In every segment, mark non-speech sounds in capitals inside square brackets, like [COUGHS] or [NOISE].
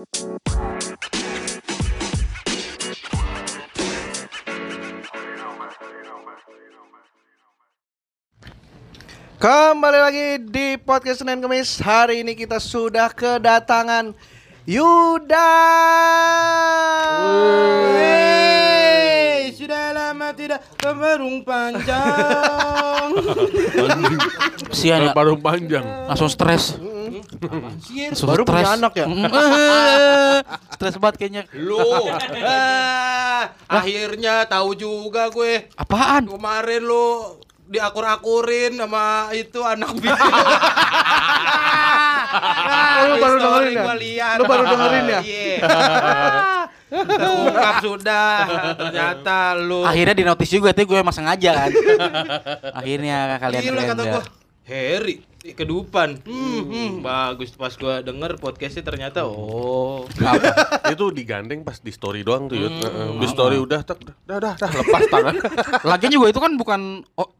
Kembali lagi di podcast Senin Kemis. Hari ini kita sudah kedatangan Yuda. Sudah lama tidak kemarung panjang. [LAUGHS] Sian ya, panjang. langsung stres. Baru stres. punya anak ya? Mm. [LAUGHS] stres banget kayaknya. Lu. Akhirnya tahu juga gue. Apaan? Kemarin lu diakur-akurin sama itu anak [LAUGHS] bini. Oh, lu baru dengerin ya? Lu baru dengerin ya? Terungkap sudah. Ternyata lu. Akhirnya di notice juga tuh gue emang sengaja kan. [LAUGHS] Akhirnya kalian Gila kata ya. gua. Harry kedupan. Hmm, hmm, bagus pas gua denger podcastnya ternyata oh. [LAUGHS] itu digandeng pas di story doang tuh, Yud. Heeh. Di story udah tak dah dah dah lepas tangan. [LAUGHS] Lagian juga itu kan bukan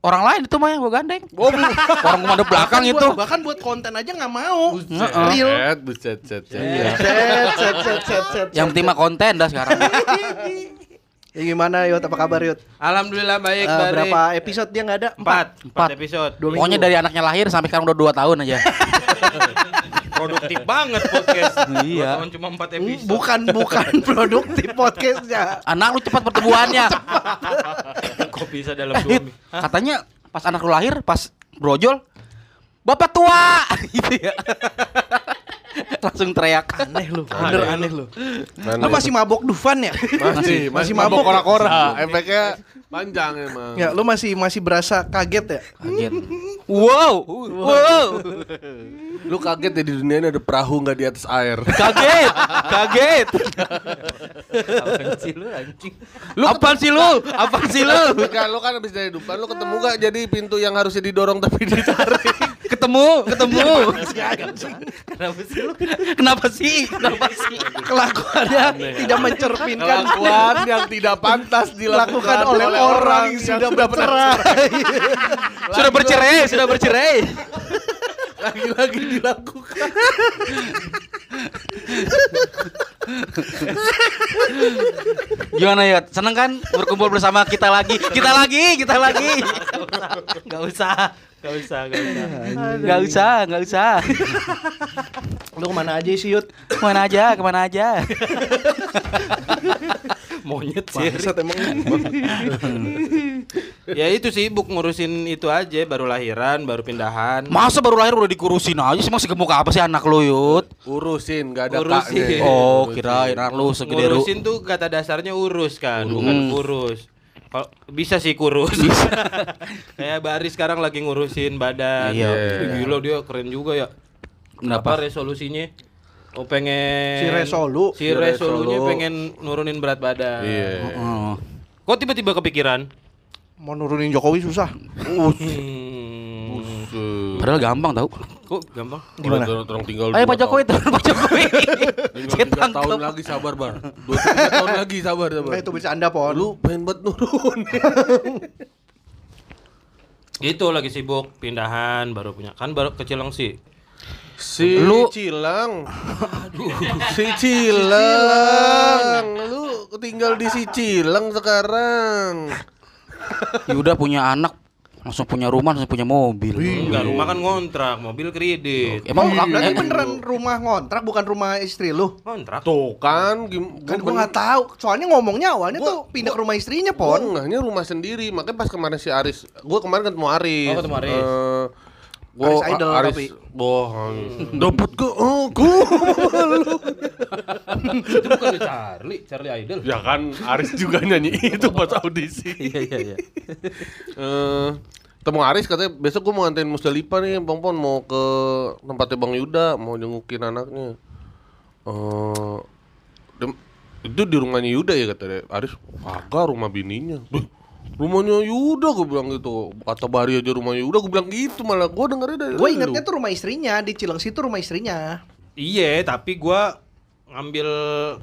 orang lain itu mah yang gue gandeng. Oh, [LAUGHS] Orang komando belakang Bahkan itu. buat- bahkan buat konten aja nggak mau. Heeh. Real. Set, buset, set, set. Iya. Set, set, set, set, set. Yang penting mah konten dah sekarang. Ya, gimana Yud? Apa kabar Yud? Alhamdulillah baik Eh, Bari. berapa episode dia nggak ada? Empat, empat Empat. episode. Dua minggu. Pokoknya dari anaknya lahir sampai sekarang udah 2 tahun aja. [LAUGHS] Produktif banget podcast. Iya. Dua tahun cuma empat Hmm, episode. Bukan bukan [LAUGHS] produktif podcastnya. Anak lu cepat pertumbuhannya. [LAUGHS] Kok bisa dalam Eh, dua katanya pas anak lu lahir, pas brojol, bapak tua, gitu ya. Langsung teriak. Aneh lu, bener aneh lu. Mana Lu masih mabok Dufan ya? masih masih mabok. mabok kora-kora. Efeknya panjang emang. Ya, lu masih masih berasa kaget ya? Kaget. Wow, wow. [LAUGHS] Lu kaget ya di dunia ini ada perahu nggak di atas air. [LAUGHS] Kaget, kaget. Apaan sih lu anjing? Lu apaan sih lu? Apaan sih lu? [LAUGHS] Kan lu kan habis dari depan lu ketemu gak jadi pintu yang harusnya didorong tapi ditarik. [LAUGHS] Ketemu, ketemu. Kenapa sih lu? Kenapa sih? Kenapa sih? Kelakuannya tidak mencerminkan Kelakuan yang tidak pantas dilakukan dilakukan oleh orang yang sudah bercerai. Sudah bercerai, sudah bercerai. Lagi-lagi dilakukan. Gimana ya? Seneng kan berkumpul bersama kita lagi? Kita lagi, kita lagi. Gak usah, gak usah, gak usah. Gak usah, gak usah. Lu ke mana aja sih Yud? Ke mana aja, ke mana aja. Monyet sih. Bangsat emang. Ya itu sibuk ngurusin itu aja, baru lahiran, baru pindahan. Masa baru lahir udah dikurusin aja sih masih gemuk apa sih anak lu Yud? Urusin gak ada Urusin. kaknya. Oh, kirain anak lu segede ru. Ngurusin tuh kata dasarnya urus kan, bukan kurus. Kalau bisa sih kurus. [LAUGHS] Kayak Bari sekarang lagi ngurusin badan. Iya. Ih, Gila dia keren juga ya. Kenapa? Apa resolusinya? Oh pengen Si Resolu. Si Si Resolunya Resolu. pengen nurunin berat badan. Iya. Oh. Kok tiba-tiba kepikiran? Mau nurunin Jokowi susah. Hmm. Padahal gampang tau. Kok gampang? Gimana? Orang, orang tinggal Ayo Pak Jokowi tahun. turun Pak Jokowi. [LAUGHS] Tinggal [LAUGHS] Saya tahun lagi sabar bar. Dua tahun lagi sabar sabar. Nah, itu bisa Anda pon. Lu pengen banget nurun. [LAUGHS] Itu lagi sibuk pindahan baru punya. Kan baru ke Cilengsi. Si Lu- Cilang. Si Cilang. Lu tinggal di si Cilang sekarang. Yuda punya anak, langsung punya rumah, langsung punya mobil. Enggak, rumah kan ngontrak, mobil kredit. Emang Berarti eh, beneran rumah ngontrak bukan rumah istri lu? Kontrak. Tuh kan gim- Kan gua nggak tahu. Soalnya ngomongnya awalnya tuh pindah ke rumah istrinya, Pon ngahnya rumah sendiri. Makanya pas kemarin si Aris, gua kemarin ketemu Aris. Oh, ketemu Aris. Eh, gua Aris Idol, Aris, tapi. Boh, dapat ke oh, gua. Itu bukan Charlie, Charlie Idol. ya kan Aris juga nyanyi itu pas audisi. [LAUGHS] Iya, iya, iya. Eh, temu Aris katanya besok gue mau nganterin Musdalifah nih Bang Pon mau ke tempatnya Bang Yuda mau jengukin anaknya. Eh dem- itu di rumahnya Yuda ya katanya Aris agak rumah bininya. Duh, rumahnya Yuda gue bilang gitu. Kata Bari aja rumahnya Yuda gue bilang gitu malah gue dengernya dari Gue ingetnya tuh rumah istrinya di Cilengsi tuh rumah istrinya. Iya, tapi gua ngambil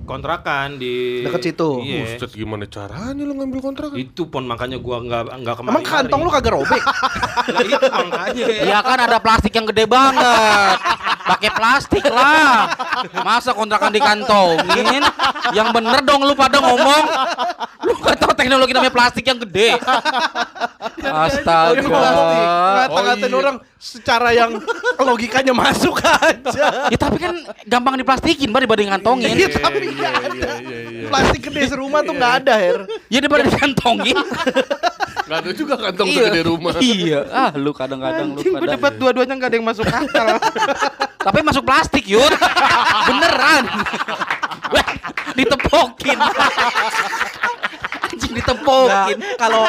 kontrakan di Deket situ. Iya. Buset gimana caranya lu ngambil kontrak? Itu pun makanya gua nggak nggak kemari. Emang kantong lu kagak robek? [LAUGHS] Nah, itu makanya. Iya kan ada plastik yang gede banget. pakai plastik lah. Masa kontrakan dikantongin? Yang bener dong lu pada ngomong. Lu gak tahu teknologi namanya plastik yang gede. [LAUGHS] Astaga. Ngata-ngatain iya. orang secara yang logikanya masuk aja. Ya tapi kan gampang diplastikin bar dibanding ngantongin. Iya, tapi nggak ada. Plastik gede serumah tuh nggak ada, Her. Ya daripada dikantongin. Gak ada juga kantong segede rumah. Iya. Ah, lu kadang-kadang lu pada. debat dua-duanya nggak ada yang masuk akal. Tapi masuk plastik, Yud. Beneran. Ditepokin. Anjing ditepokin. Nah, kalau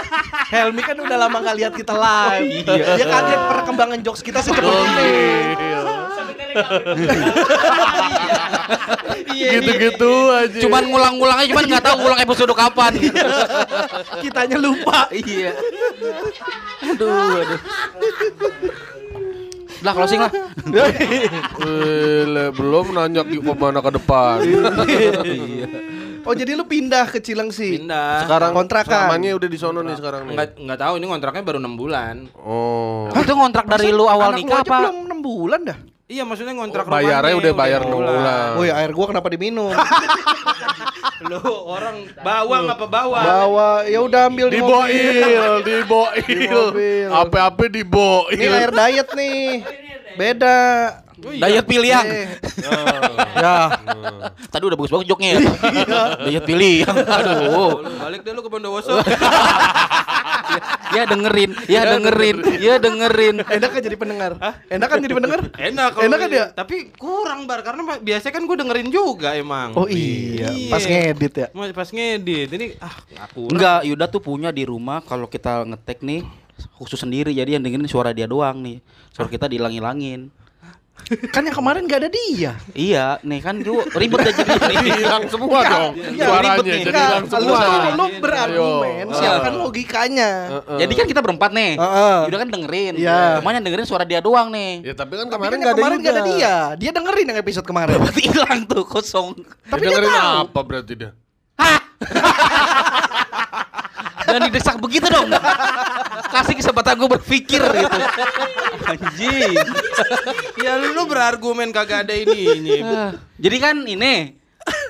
Helmi kan udah lama nggak lihat kita live. Dia kaget perkembangan jokes kita secepat ini. Gitu-gitu aja. Cuman ngulang-ngulang aja, cuman nggak tahu ulang episode kapan. Kitanya lupa. iya. Aduh, aduh. Lah closing lah. Eh, belum nanya ke ke mana ke depan. Oh jadi lu pindah ke Cilengsi. Pindah. Sekarang Kontrakan. Selamanya udah di sono nih sekarang nih. Nggak nggak tahu ini kontraknya baru enam bulan. Oh. Itu ngontrak dari lu awal nikah aja apa? belum 6 bulan dah. Iya maksudnya ngontrak Oh, bayarnya rumahnya udah bayar enam bulan. Oh ya air gua kenapa diminum? [LAUGHS] Lu orang bawang apa bawang? Bawa ya udah ambil di mobil. Diboil, Di diboil. mobil. Apa-apa diboil. Ini air diet nih. Beda. Oh, iya. Diet pilihan. Eh. ya. Tadi udah bagus-bagus joknya ya. Diet pilihan. Aduh. Balik deh lu ke Bondowoso. [LAUGHS] Ya dengerin, ya dengerin, ya dengerin. Enak kan jadi pendengar? Enak kan jadi pendengar? Enak kalau Enak kan ya? Tapi kurang bar karena biasanya kan gue dengerin juga emang. Oh iya, pas ngedit ya. Pas ngedit ini ah nggak kurang. Enggak, Yuda tuh punya di rumah kalau kita ngetek nih khusus sendiri jadi yang dengerin suara dia doang nih. Suara kita dihilang-hilangin. Kan yang kemarin gak ada dia. Iya, nih kan lu ribet aja jadi nih. hilang semua dong Iya, suaranya nih. jadi hilang semua lu, lu berargumen, Ayo. siapkan logikanya. Jadi kan kita berempat nih. Heeh. Yuda kan dengerin. Iya. Cuman yang dengerin suara dia doang nih. ya tapi kan Tapi kemarin kan nggak yang ada kemarin juga gak ada dia. Dia dengerin yang episode kemarin. Berarti hilang tuh kosong. Tapi Dia dia dengerin tahu. apa berarti dia [LAUGHS] Dan didesak begitu dong. Kasih kesempatan gue berpikir gitu. Anjing. Ya lu berargumen kagak ada ini ini. Ah, Jadi kan ini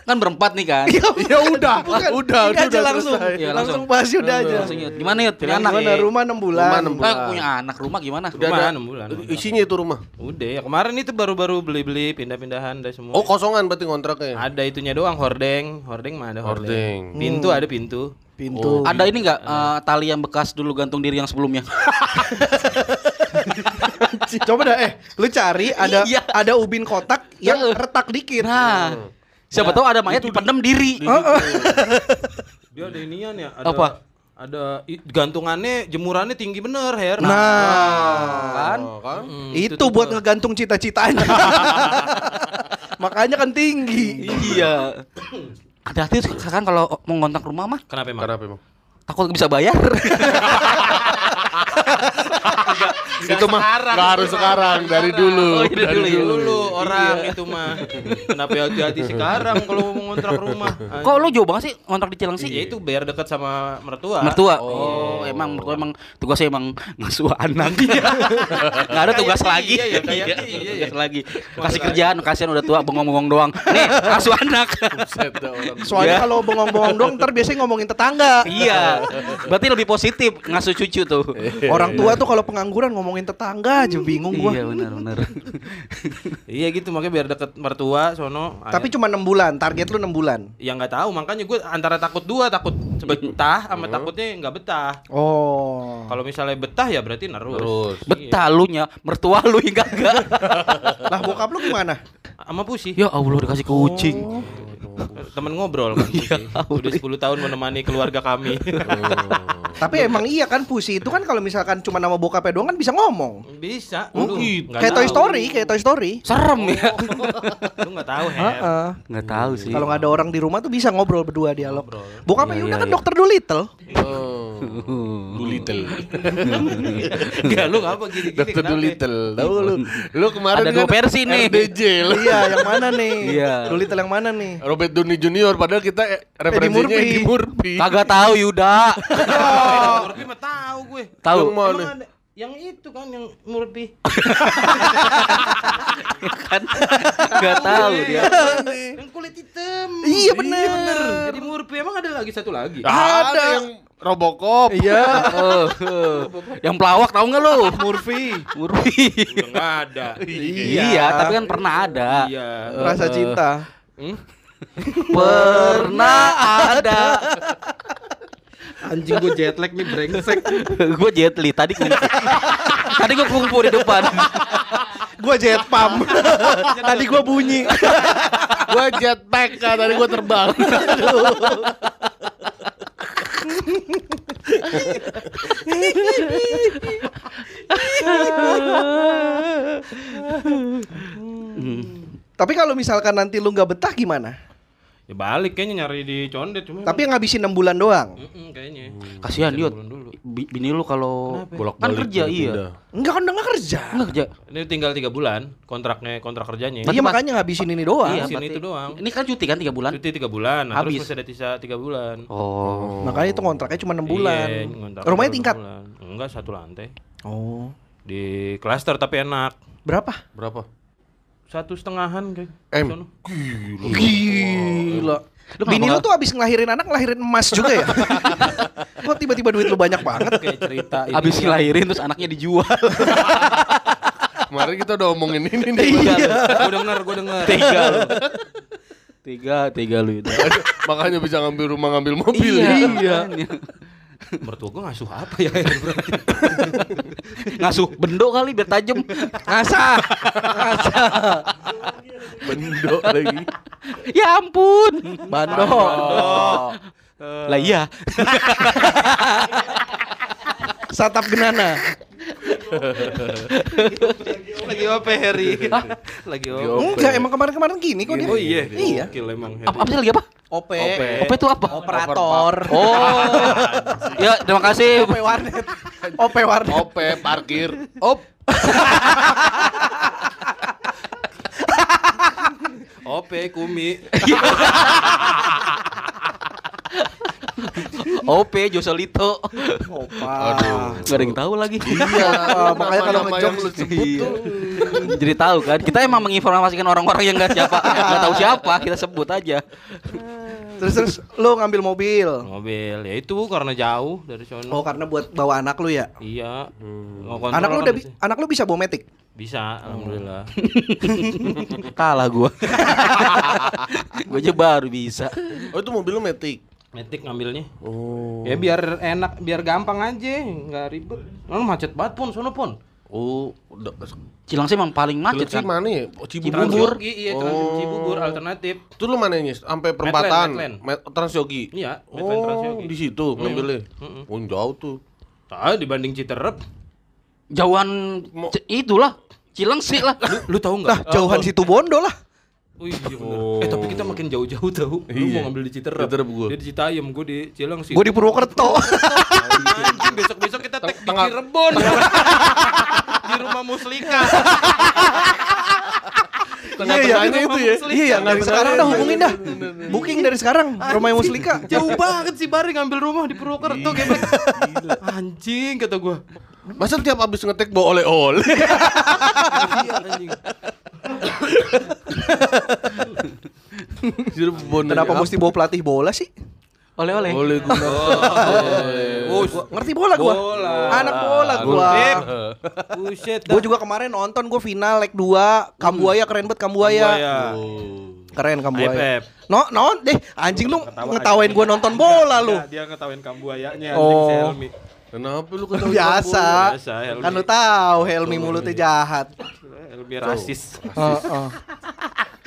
kan berempat nih kan. [LAUGHS] ya udah, udah, ini udah aja selesai. langsung. Iya, langsung langsung. bahas udah aja. Langsung Yud. Gimana Yud? Punya anak? Gimana rumah 6 bulan? Rumah enam Kan punya anak rumah gimana? Udah Rumah ada enam bulan. isinya itu rumah Udah ya kemarin itu baru-baru beli-beli pindah-pindahan udah semua. oh kosongan berarti kontraknya Ada itunya doang hordeng, hordeng mah ada hordeng. Hordeng. Pintu ada pintu. Pintu. Ada ini enggak tali yang bekas dulu gantung diri yang sebelumnya? [LAUGHS] Coba dah eh, lu cari ada Iya. ada ubin kotak yang retak dikit. Nah, siapa tahu ada mayat dipendam diri. Dia ada inian ya. Ada, Apa? Ada gantungannya jemurannya tinggi bener Her. Nah, Kan? Oh, kan Hmm, itu buat ngegantung cita-citanya. [LAUGHS] Makanya kan tinggi. Iya. Hati-hati sekarang kalau mau ngontak rumah mah Kenapa emang? kenapa emang takut bisa bayar. [LAUGHS] itu mah nggak harus sekarang dari dulu Oh, iya, dari dulu ya. dulu Dulu orang itu mah. Kenapa hati-hati sekarang kalau mau ngontrak rumah? [LAUGHS] Kok lu jauh banget sih ngontrak di Cilengsi? Ya itu biar dekat sama mertua. Mertua. Oh, emang mertua emang tugasnya emang ngasuh anak. [LAUGHS] Enggak ada tugas lagi. iya ya, kayaknya iya ya. Tugas lagi. Kasih kerjaan, kasihan udah tua bengong-bengong doang. [LAUGHS] Nih, ngasuh anak. Orang. Soalnya Iya. kalau bengong-bengong dong ntar biasanya ngomongin tetangga. iya. Berarti lebih positif ngasuh cucu tuh. Orang tua tuh kalau pengangguran ngomongin tetangga aja bingung gua. Iya benar benar. [LAUGHS] Iya gitu makanya biar deket mertua sono. Tapi cuma 6 bulan, target lu 6 bulan. ya nggak tahu makanya gue antara takut dua takut betah sama takutnya nggak betah. Oh. Kalau misalnya betah ya berarti nerus. Terus. Betah lu nya, mertua lu yang enggak. [LAUGHS] Lah bokap lu gimana? Sama pusi. ya Allah dikasih kucing. Temen ngobrol kan Pusi. [LAUGHS] Udah 10 tahun menemani keluarga kami. [LAUGHS] Tapi emang iya kan Pusi itu kan kalau misalkan cuma nama bokapnya doang kan bisa ngomong. Bisa. Oh, nggak kayak Toy. Story, kayak Toy Story. Serem ya. [LAUGHS] Lu nggak tahu, Her. Heeh. Enggak tahu sih. Kalau nggak ada orang di rumah tuh bisa ngobrol berdua dialog. Ngobrol. Bokapnya Iya, Yuda iya, kan iya. dokter Dolittle. Oh. Doolittle. Enggak lu ngapa gini-gini Dokter kenapa? Doolittle. Tahu lu. Lu kemarin Ada dua kan versi nih. Lu. iya, yang mana nih? Iya. Dolittle yang mana nih? Robert Downey Junior padahal kita eh, referensinya. Eddie Murphy. Kagak tahu Yuda. Oh, Murphy mah tahu gue. Tahu. Yang itu kan yang Murphy. kan nggak tahu dia. yang kulit hitam. Iya, bener. Jadi Murphy emang ada lagi satu lagi. Ada yang Robocop. Iya. Oh, yang pelawak tahu nggak lu? Murphy. Murphy. Udah nggak ada. iya, tapi kan pernah ada. Iya. Rasa cinta. Hmm? [LAUGHS] Pernah ada. Anjing gue jet lag nih brengsek. [LAUGHS] gue jetli tadi kungfu. tadi gue kungfu di depan. Gua jet pump. [LAUGHS] Tadi gua bunyi. Gua jetpack kan tadi gua terbang. Tapi kalau misalkan nanti lu nggak betah gimana? Ya balik kayaknya nyari di condet cuma. Tapi yang ngabisin 6 bulan doang. Mm-mm, kayaknya. Kasihan Bisa Yud. bulan dulu. Bi- Bini lu kalau Bolak kan kerja iya. Enggak kan udah nggak kerja. Enggak kerja. Ini tinggal tiga bulan kontraknya kontrak kerjanya. Iya makanya ngabisin ini doang. Iya, Sini berarti- itu doang. Ini kan cuti kan 3 bulan. Cuti tiga bulan, nah, Habis. terus masih ada sisa tiga bulan. Oh. Makanya itu kontraknya cuma 6 bulan. Iya, Rumahnya enam tingkat. bulan. Enggak satu lantai. Oh. Di klaster tapi enak. Berapa? Berapa? Satu setengahan kayak. M. sono. Gila. Lu Bini lu tuh abis ngelahirin anak ngelahirin emas juga ya? [LAUGHS] Kok tiba-tiba duit lu banyak banget? Kayak cerita ini. Habis ngelahirin terus anaknya dijual. Kemarin kita udah omongin ini nih. Gue denger, gue denger. tiga lu. Tiga, tiga lu itu. Makanya bisa ngambil rumah ngambil mobil iya. ya. iya. Mertua gue ngasuh apa ya? berarti? [LAUGHS] Ngasuh bendo kali biar tajem. Ngasah. Ngasah. Bendo lagi. ya ampun. Bando. Lah iya. [LAUGHS] Satap genana. Lagi apa Harry? Lagi apa? Enggak, emang kemarin-kemarin gini kok dia. Oh iya. Iya. Emang. Apa, apa sih lagi apa? OP. OP itu apa? Operator. [LAUGHS] Oh. ya, terima kasih. OP warnet. [LAUGHS] OP warnet. Ope parkir. Op. [LAUGHS] OP Kumi. [LAUGHS] OP Josolito. Opa. Gak ada yang tahu lagi. Iya, [LAUGHS] makanya kalau ngejok lu sebut tuh. Jadi tahu kan? Kita emang menginformasikan orang-orang yang nggak siapa, [LAUGHS] nggak tahu siapa, kita sebut aja. Terus terus lu ngambil mobil. Mobil. Ya itu karena jauh dari sono. Oh, karena buat bawa anak lu ya. Iya. Hmm. Anak lu kan udah anak lu bisa bawa metik. Bisa, alhamdulillah. Kalah gua. gua aja baru bisa. Oh itu mobil lu metik. Metik ngambilnya. Oh. Ya biar enak, biar gampang aja, nggak ribet. Lalu macet banget pun, sono pun. Oh, udah. Cilangsi emang paling macet Cilengsi kan. mana ya? Oh, Cibubur. Transyogi, iya Trans Oh. Cibubur alternatif. Itu lu mana nya? Sampai perempatan. Transyogi. Iya, Medland Oh, Transyogi. di situ ngambilnya. Mm-mm. Oh, jauh tuh. Ah, dibanding Citerep. Jauhan itulah Cilengsi lah. Lu, lu tahu Lah, nggak? jauhan situ Bondo lah. Oh iya. Oh. Eh tapi kita makin jauh-jauh tahu. Lu Iya. mau ngambil di. Citerep gua. Dia di Citayam, gua di Cilengsi. Gue di Purwokerto. [LAUGHS] Anjing, besok-besok kita tag di Cirebon. [LAUGHS] di rumah Muslika. [LAUGHS] Tengah-tengahnya itu ya. Iya, iya, dari sekarang dah hubungin dah. Booking dari sekarang rumah Muslika. [LAUGHS] Jauh banget sih Bari ngambil rumah di Purwokerto geblek. Anjing kata gua. Masa tiap abis ngetek bawa oleh-oleh? Iya anjing. Kenapa mesti bawa pelatih bola sih? Oleh-oleh. Oleh guna. [LAUGHS] Oh, Gua ngerti bola gua. Bola. Anak bola gua. Beb. Buset. Gue juga kemarin nonton gue final leg 2 Kambuaya keren banget Kambuaya. Buaya. Keren Kambuaya. No, non deh anjing lu ngetawain gue nonton bola lu. Dia, dia ngetawain kambuayanya Oh. anjing Helmi. Kenapa lu ketawa Biasa. Biasa, Helmi. Kan lu tahu Helmi mulutnya jahat. Helmi rasis. Heeh.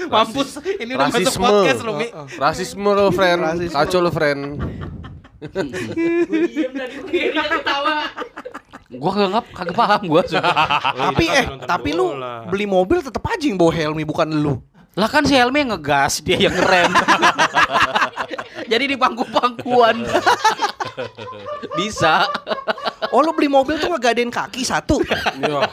[LAUGHS] Mampus, ini udah masuk podcast lu, Mi. Rasisme lo, friend. Rasisme. Kacau lo, friend. Gua kagak kagak paham gua. Tapi eh, tapi lu beli mobil tetap aja yang bawa Helmi bukan lu. Lah kan si Helmi yang ngegas, dia yang ngerem. [LAUGHS] Jadi di pangku-pangkuan. [LAUGHS] Bisa. Oh lu beli mobil tuh ngegadein kaki satu. Ya,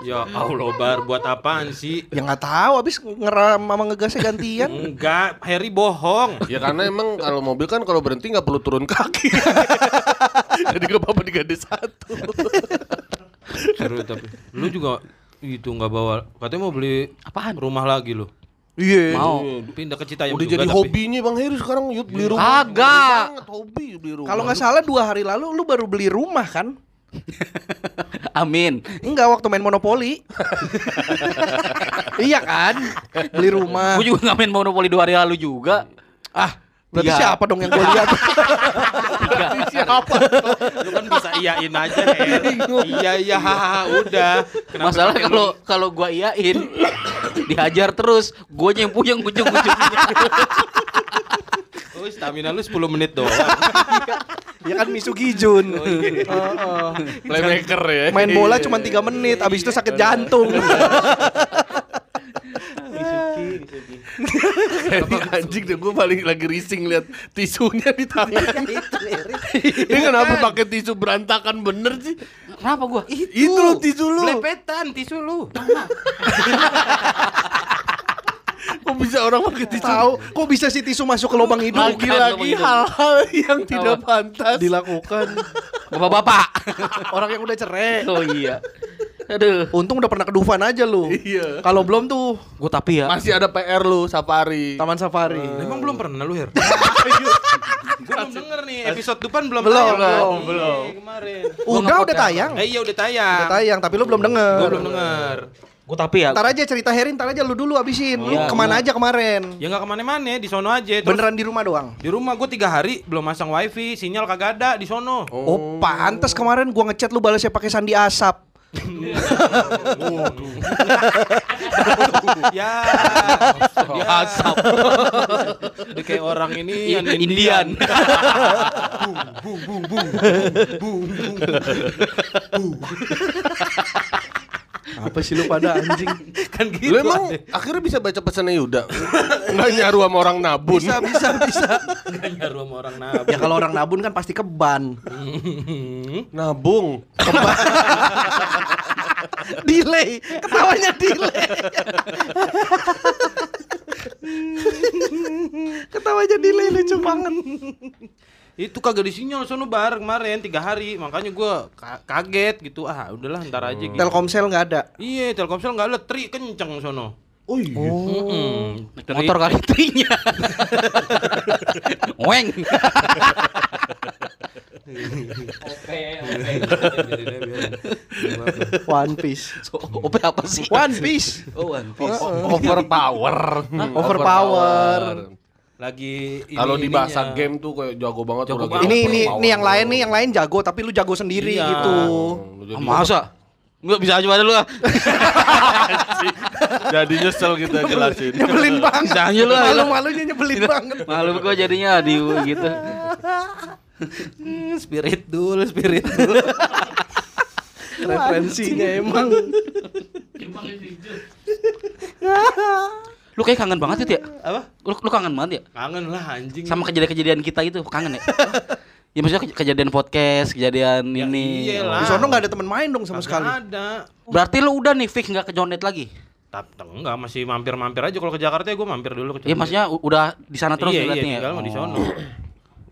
Ya Allah, Bar, buat apaan sih? ya nggak tahu abis ngeram sama ngegasnya gantian. Enggak, Harry bohong. Ya karena emang kalau mobil kan kalau berhenti nggak perlu turun kaki. [LAUGHS] Jadi gak apa-apa digade satu. Seru tapi. Lu juga itu nggak bawa katanya mau beli Apaan? rumah lagi lu. Iya. Mau. Pindah ke Citayam Udah juga, jadi tapi- hobinya Bang Heri sekarang yut beli rumah. Banget, hobi beli rumah. Kalau nggak salah dua hari lalu lu baru beli rumah kan? [LAUGHS] Amin. Enggak waktu main monopoli. [LAUGHS] iya kan? Beli rumah. Gue juga nggak main monopoli dua hari lalu juga. Ah, berarti Tiga. siapa dong yang gue lihat? [LAUGHS] siapa? Lu kan bisa iyain aja, Her. Iya iya hahaha udah. Kenapa Masalah kalau kalau gua iyain [COUGHS] dihajar terus, gue yang puyeng ujung-ujungnya. Oh, stamina lu 10 menit doang. [LAUGHS] ya kan Misugi Jun. Oh, iya. [LAUGHS] Heeh. Playmaker ya. Main bola cuma 3 menit, abis itu sakit jantung. [LAUGHS] Ini anjing deh gue paling lagi rising lihat tisunya di tangan. Ini kenapa pakai tisu berantakan bener sih? Kenapa gua? Itu loh tisu lu. Belepetan tisu lu. Kok bisa orang pakai tisu? Tahu, kok bisa sih tisu masuk ke lubang hidung? Lagi-lagi hal-hal yang tidak pantas. Dilakukan Bapak-bapak. orang yang udah cerai. Oh iya. Aduh. Untung udah pernah ke Dufan aja lu. Iya. Kalau belum tuh Gue tapi ya. Masih ada PR lu safari. Taman Safari. Emang belum pernah lu, Her? [LAUGHS] Gue belum denger nih episode depan belum Belum, tayang, kan? belum, Iya, belum. kemarin. Udah udah tayang. Eh iya udah tayang. Udah tayang, tapi lu belum denger. Gue belum denger. Gue tapi ya. Ntar aja cerita Herin, ntar aja lu dulu abisin. Lu Iya, ke mana aja kemarin? Ya nggak ke mana-mana, di sono aja. Terus Beneran di rumah doang. Di rumah gue tiga hari belum masang wifi, sinyal kagak ada di sono. Oh, pantes kemarin gua ngechat lu balasnya pakai sandi asap. [LAUGHS] ya, dia Asap. dia kayak orang ini yang Indian. [LAUGHS] bung bung bung bung bung Apa sih lu pada anjing? [LAUGHS] kan gitu. Lu emang akhirnya bisa baca pesannya Yuda? Nggak nyaru sama orang nabun. Bisa, bisa, bisa. [LAUGHS] Nggak nyaru sama orang nabung. ya kalau orang nabun kan pasti keban. [LAUGHS] Nabung. delay, ketawanya delay. ketawanya delay lucu banget. Itu kagak di sinyal sono bar kemarin tiga hari, makanya gua ka- kaget gitu. Ah, udahlah ntar aja gitu. Telkomsel nggak ada. Iya, Telkomsel nggak letri kenceng sono. Oh iya. Mm-mm. Naik motor kali trinya. [LAUGHS] Weng. One Piece. Ope apa sih? One Piece. Oh, One Piece. Overpower. Overpower. Lagi ini- Kalau di bahasa ininya. game tuh kayak jago banget. Jago banget. Ini ini ini yang lain nih, yang lain jago tapi lu jago sendiri Iya. gitu. Lu Ah, masa? Enggak bisa aja pada lu ah. [LAUGHS] Jadi nyesel kita jelasin. Nyebelin banget. Bisa aja lu, ah. Malu-malunya nyebelin banget. Malu gua jadinya di gitu. Hmm, [LAUGHS] spirit dulu, spirit dulu. Referensinya emang. [LAUGHS] Lu kayak kangen banget itu ya? Apa? Lu, lu kangen banget ya? Kangen lah anjing. Sama kejadian-kejadian kita itu kangen ya? [LAUGHS] ya maksudnya ke- kejadian podcast, kejadian Ya ini. iyalah. Di sono nggak ada teman main dong sama Kagak sekali. ada. Berarti lu udah nih fix nggak ke Jonet lagi? Tapi enggak masih mampir-mampir aja kalau ke Jakarta ya gue mampir dulu ke Ya maksudnya udah di sana terus iya, iya, berarti ya? tinggal mah di sono.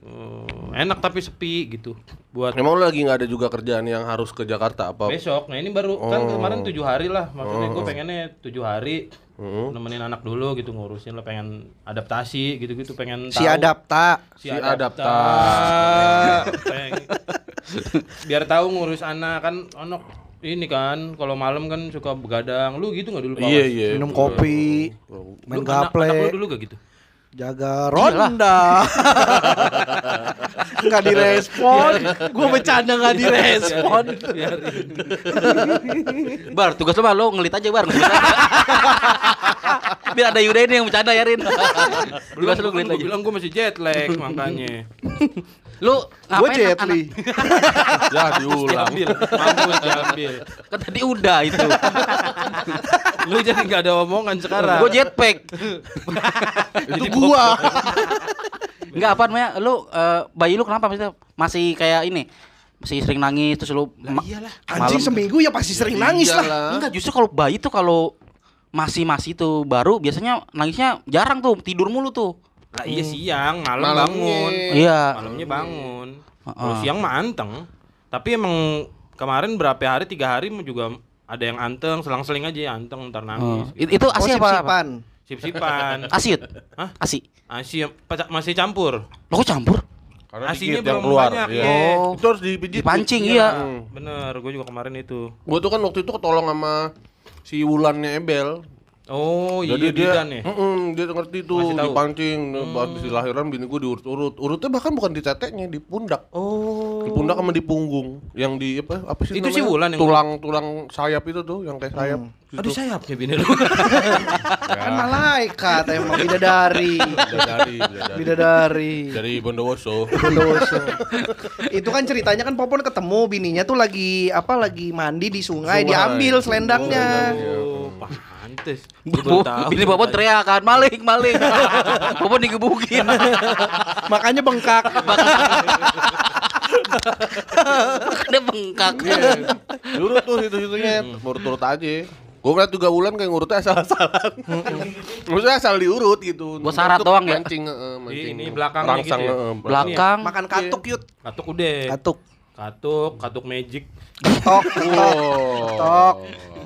Oh, enak tapi sepi gitu. Buat Emang lu lagi nggak ada juga kerjaan yang harus ke Jakarta apa? besok. Nah ini baru kan Oh. kemarin tujuh hari lah. Maksudnya gue pengennya tujuh hari nemenin anak dulu gitu ngurusin lah pengen adaptasi gitu-gitu pengen Si tahu. adapta. si, Si adapta. Peng- biar tahu ngurus anak kan anak ini kan kalau malam kan suka begadang lu gitu nggak dulu Pak? Iya iya. Minum kopi, main anak, anak lu gaple, dulu gak gitu jaga ronda. [LAUGHS] Nggak direspon. Gue bercanda nggak direspon. Bar, tugas lu mah lu ngelit aja bar. ngelit aja. [LAUGHS] Biar ada Yuda ini yang bercanda ya Rin. Tugas kan ngelit aja. bilang gue masih jet lag makanya [LAUGHS] Lu Gue ngapain jet li. Ya diulang. diambil mampus diambil Kan tadi udah itu. [LAUGHS] lu jadi nggak ada omongan sekarang Gue jetpack. [LAUGHS] Itu gua. Enggak apa namanya? Lu eh, bayi lu kenapa maksudnya masih kayak ini? Masih sering nangis terus lu ma- iyalah. Anjing malam- seminggu ya pasti sering nangis lah. Iyalah. Enggak, justru kalau bayi tuh kalau masih masih tuh baru biasanya nangisnya jarang tuh tidur mulu tuh. Lah iya siang malam Malamnya. bangun Iya. malamnya bangun Heeh. kalau siang mah anteng tapi emang kemarin berapa hari tiga hari juga ada yang anteng selang-seling aja ya anteng ntar Oh. nangis It- Itu Oh, asi apa? apa? sip-sipan. [LAUGHS] sip-sipan Asiut. Hah? Asi. Asi masih campur Lo kok campur? Karena Asinya belum keluar. banyak, iya. iya. Oh. Itu harus dipijit. Dipancing iya. bener gue juga kemarin itu Gua tuh kan waktu itu ketolong sama si Wulannya Ebel. Oh iya Jadi dia, bidan ya Mm-mm, dia ngerti tuh tahu? dipancing, habis lahiran bini gue diurut-urut. Urutnya bahkan bukan di teteknya, di pundak. oh Di pundak sama di punggung. Yang di apa? Apa sih Itu namanya? si Wulan yang- tulang tulang sayap itu tuh, yang kayak sayap. Situ. aduh sayapnya bini lu [LAUGHS] Kan malaikat emang bidadari. Bidadari, bidadari. Bidadari. Dari Bondowoso. [LAUGHS] Bondowoso. itu kan ceritanya kan Popon ketemu bininya tuh lagi apa lagi mandi di sungai, Sungai. diambil selendangnya. oh pantes Gua baru tahu. bini Bobon teriak kan, maling, maling. [LAUGHS] Bobon digebukin. Makanya bengkak. [LAUGHS] Dia bengkak. Diurut tuh situ-situnya, urut-urut aja. Gue ngeliat juga Wulan kayak ngurutnya asal-asalan. [LAUGHS] Maksudnya asal diurut gitu. Buat syarat doang ya? Mancing, heeh, mancing. ini belakangnya Rangsang, gitu ya? heeh, Belakang. Makan katuk yut. katuk udah Katuk. katuk katuk magic Tok, tok.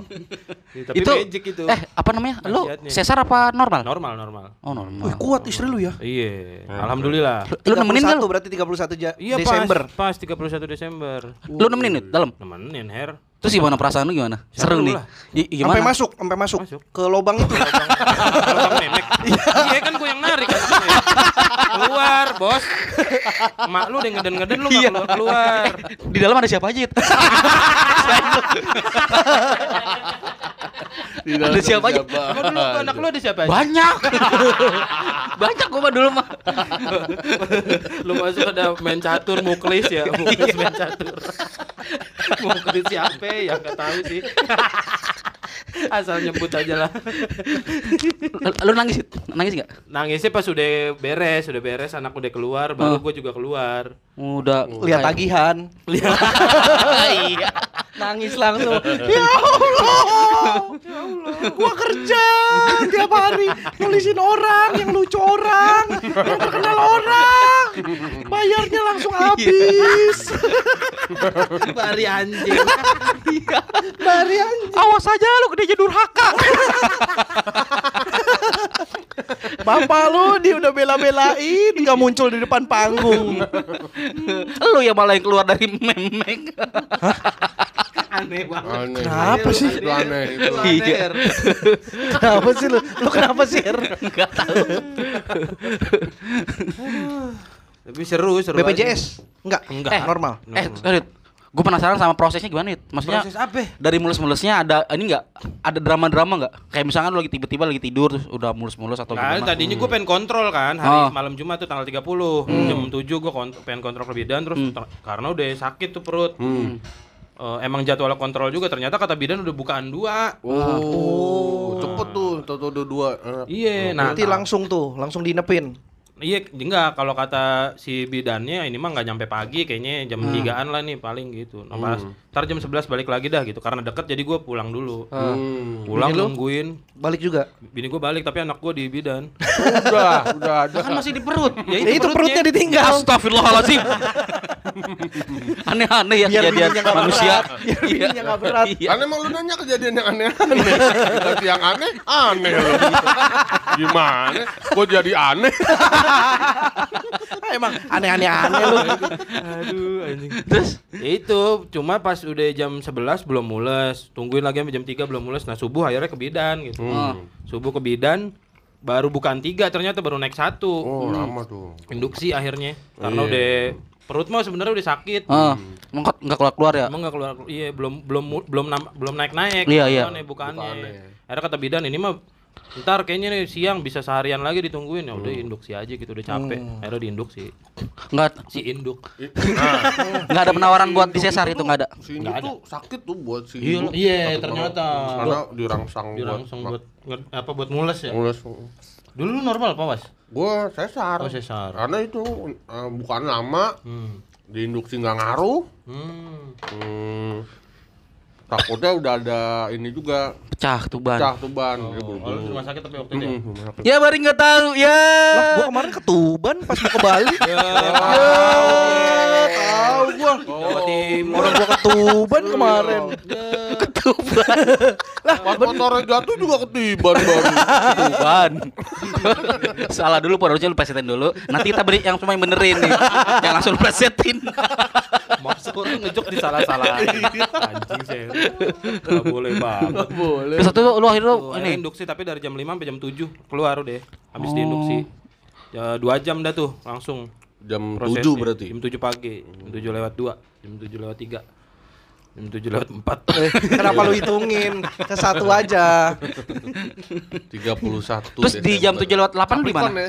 Tok. tapi itu magic itu Eh, apa namanya? Lo. Sesar apa normal? normal normal Oh, Wih, normal. kuat istri lu ya. iya alhamdulillah Lu nemenin nggak 31 lu? berarti 31 ja- iya Desember. pas pas 31 Desember Lu nemenin nih dalam? nemenin her Terus gimana perasaan lu gimana? Seru, Seru nih. lah. I- gimana? Sampai masuk, sampai masuk, Masuk. ke lubang itu. [LAUGHS] Lubang memek iya kan gue yang narik kan keluar bos mak lu udah ngeden-ngeden lu Iya. keluar keluar Di dalam ada siapa aja? [LAUGHS] Tidak Ada siapa aja? Emang dulu tuh anak lu ada siapa aja? Banyak. [LAUGHS] Banyak gua mah dulu mah. [LAUGHS] lu masuk ada main catur muklis ya muklis main catur [LAUGHS] muklis siapa ya nggak tahu sih asal nyebut aja lah Lu nangis, nangis enggak? nangisnya pas udah beres udah beres anak udah keluar baru Oh. gue juga keluar Udah Lihat tagihan. Iya. Nangis langsung. [LAUGHS] ya Allah. Ya Allah. Gua kerja tiap hari nulisin orang yang lucu orang, yang terkenal orang. Bayarnya langsung habis. [LAUGHS] bari anjing Bari anjing. Awas aja lu gede jadi durhaka. [LAUGHS] Bapak lu dia udah bela-belain nggak muncul di depan panggung. lu yang malah yang keluar dari memek. aneh banget Aneh. Kenapa sih? Itu aneh. Itu. Iya. Kenapa sih lu? Lu kenapa sih? Enggak tahu. tapi seru seru BPJS? Enggak. Enggak. Eh, normal. Eh, sorry. Gue penasaran sama prosesnya gimana, It? Maksudnya proses apa dari mulus-mulusnya ada ini enggak? Ada drama-drama enggak? Kayak misalkan lu lagi tiba-tiba lagi tidur terus udah mulus-mulus atau Nah, gimana? tadinya gue pengen kontrol kan hari Oh. malam Jumat tuh tanggal 30 jam 7 gue kont pengen kontrol ke bidan terus ter- karena udah sakit tuh perut. Eh, emang jadwal kontrol juga ternyata kata bidan udah bukaan dua. Oh, cepet tuh, toto dua dua. Enak. Iya, nah Nanti langsung tuh, langsung dinepin. Iya enggak kalau kata si bidannya ini mah nggak nyampe pagi kayaknya jam Hmm. 3-an lah nih paling gitu. Nah, pas ntar jam 11 balik lagi dah gitu karena deket jadi gue pulang dulu. Hmm. Pulang Bini nungguin Balik juga. bini gue balik tapi anak gue di bidan. Udah, udah ada. kan masih di perut. ya Ya itu perutnya ditinggal. Astagfirullahaladzim. [LAUGHS] [LAUGHS] Aneh-aneh ya Biar kejadian nggak manusia. Biar bininya nggak berat. Iya. Kan emang lu nanya kejadian yang aneh-aneh. Kejadian yang aneh, aneh lu. Gimana? Kok jadi aneh? [LAUGHS] Emang aneh-aneh aneh lu. Aduh anjing. Terus itu, cuma pas udah jam 11 belum mules, tungguin lagi sampai jam 3 belum mules. Nah, subuh akhirnya ke bidan gitu. Hmm. Subuh ke bidan baru bukan tiga ternyata baru naik satu. Oh, lama tuh. Induksi akhirnya karena Iya. udah perut mah sebenarnya udah sakit. ah, emang kok nggak keluar-keluar ya? Emang nggak keluar iya belum belum belum belum naik naik Iya, iya. bukannya. Akhirnya kata bidan ini mah ntar kayaknya nih siang bisa seharian lagi ditungguin ya udah induksi aja gitu udah capek akhirnya diinduksi Nggak si induk nggak ada penawaran buat di sesar itu nggak ada. Si ini tuh sakit tuh buat si Iya, ibu. iya, ternyata. Karena dirangsang dirangsang buat nge- apa buat mules ya Mulus. dulu normal apa was Gua sesar. Oh, sesar. Karena itu eh, bukan lama, hmm. diinduksi nggak ngaruh. Hmm. Hmm. takutnya udah ada ini juga Pecah tuh ban. pecah tuh ban. Dia Oh, di rumah sakit tapi waktu itu ya? Mm, sakit. Ya baru nggak tahu ya. Lah, gua kemarin ke Tuban pas mau ke Bali. [LAUGHS] Ya, Tahu gua. Jawa Timur. Orang gua ke Tuban kemarin. Pas [LAUGHS] motornya jatuh juga ketiban baru. Tuban. [LAUGHS] Salah dulu, Pak. Harusnya lu presetin dulu. Nanti kita beri yang semua yang benerin nih. yang langsung lu presetin. Masa orang ngejok di salah-salah. [LAUGHS] Anjing saya. Gak boleh banget. Boleh. Terus satu lu akhirnya lu Tuh, ini. induksi tapi dari jam 5 sampai jam 7 keluar udah. Habis diinduksi. Ya, dua jam dah tuh langsung Jam prosesnya. 7 berarti. Jam 7 pagi, jam 7 lewat 2, jam 7 lewat 3. Jam 7 lewat 4. [LAUGHS] Eh, Kenapa lu hitungin? Ke satu aja. 31 Terus di jam 7 lewat 8 di mana? Capricorn ya.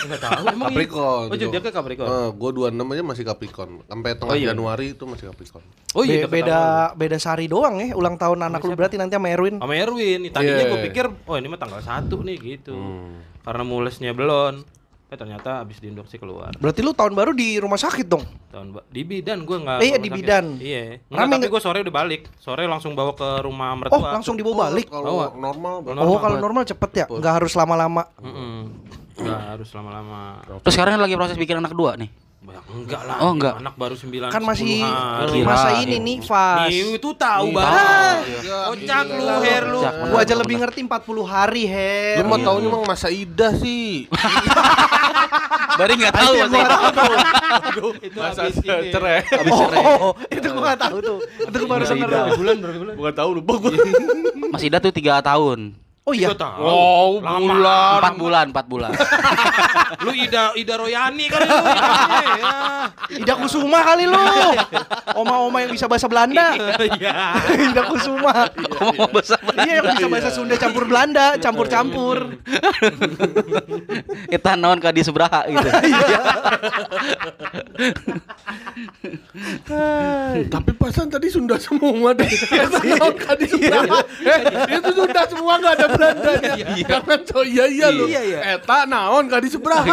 Enggak tahu emang. Capricorn. Oh, dia ke Capricorn. Eh, gua 26 aja masih Capricorn. Sampai tengah Oh, iya. Januari itu masih Capricorn. Oh Be- iya, beda beda sehari doang ya ulang tahun anak lu berarti nanti sama Erwin. sama Erwin. Tadinya Iya. gue pikir, oh ini mah tanggal 1 nih gitu. Hmm. Karena mulesnya belum. Eh ternyata habis diinduksi keluar. Berarti lu tahun baru di rumah sakit dong. Tahun ba- di bidan gue nggak. Eh, iya, di sakit. bidan. Iya. Rame Enggak, tapi nggak? gue sore udah balik. Sore langsung bawa ke rumah Oh, mertua. langsung dibawa balik. Kalau Bawa. normal? Oh, kalau normal cepet ya, nggak harus lama-lama. Mm-mm. Nggak harus lama-lama. Terus sekarang lagi proses bikin anak kedua nih. Ya, enggak lah. Oh, enggak. Anak baru 9 Kan masih Kira. masa ini nih fas. Nih, itu tahu Iya. banget. Kocak lu, Her lu. Gua aja lebih ngerti 40 hari, Her. Lu mah taunya emang masa Ida sih. [LAUGHS] Bari nggak tahu gua tahu. Itu habis ini. cerai. [LAUGHS] Habis cerai. Oh, itu gua nggak tahu tuh. Itu gua baru. Berapa bulan, berapa bulan? Bukan tahu lupa gua. [LAUGHS] Masih Ida tuh 3 tahun. Oh iya. Gua tahu. Oh, Lama. bulan. 4 bulan, 4 bulan. [LAUGHS] Lu Ida Ida Royani kali lu. ya. Ida Kusuma kali lu. Oma-oma yang bisa bahasa Belanda. Iya. Ida Kusuma. Ngomong bahasa Iya yang bisa bahasa Sunda campur Belanda, campur-campur. [LAUGHS] Kita naon ka di sebraha gitu. [LAUGHS] Tapi pasan tadi Sunda semua deh. Tahun tadi sebelah. Eh, itu Sunda semua enggak ada Belandanya. Jangan so iya iya lu. Iya, iya. Eta naon ka di sebelah.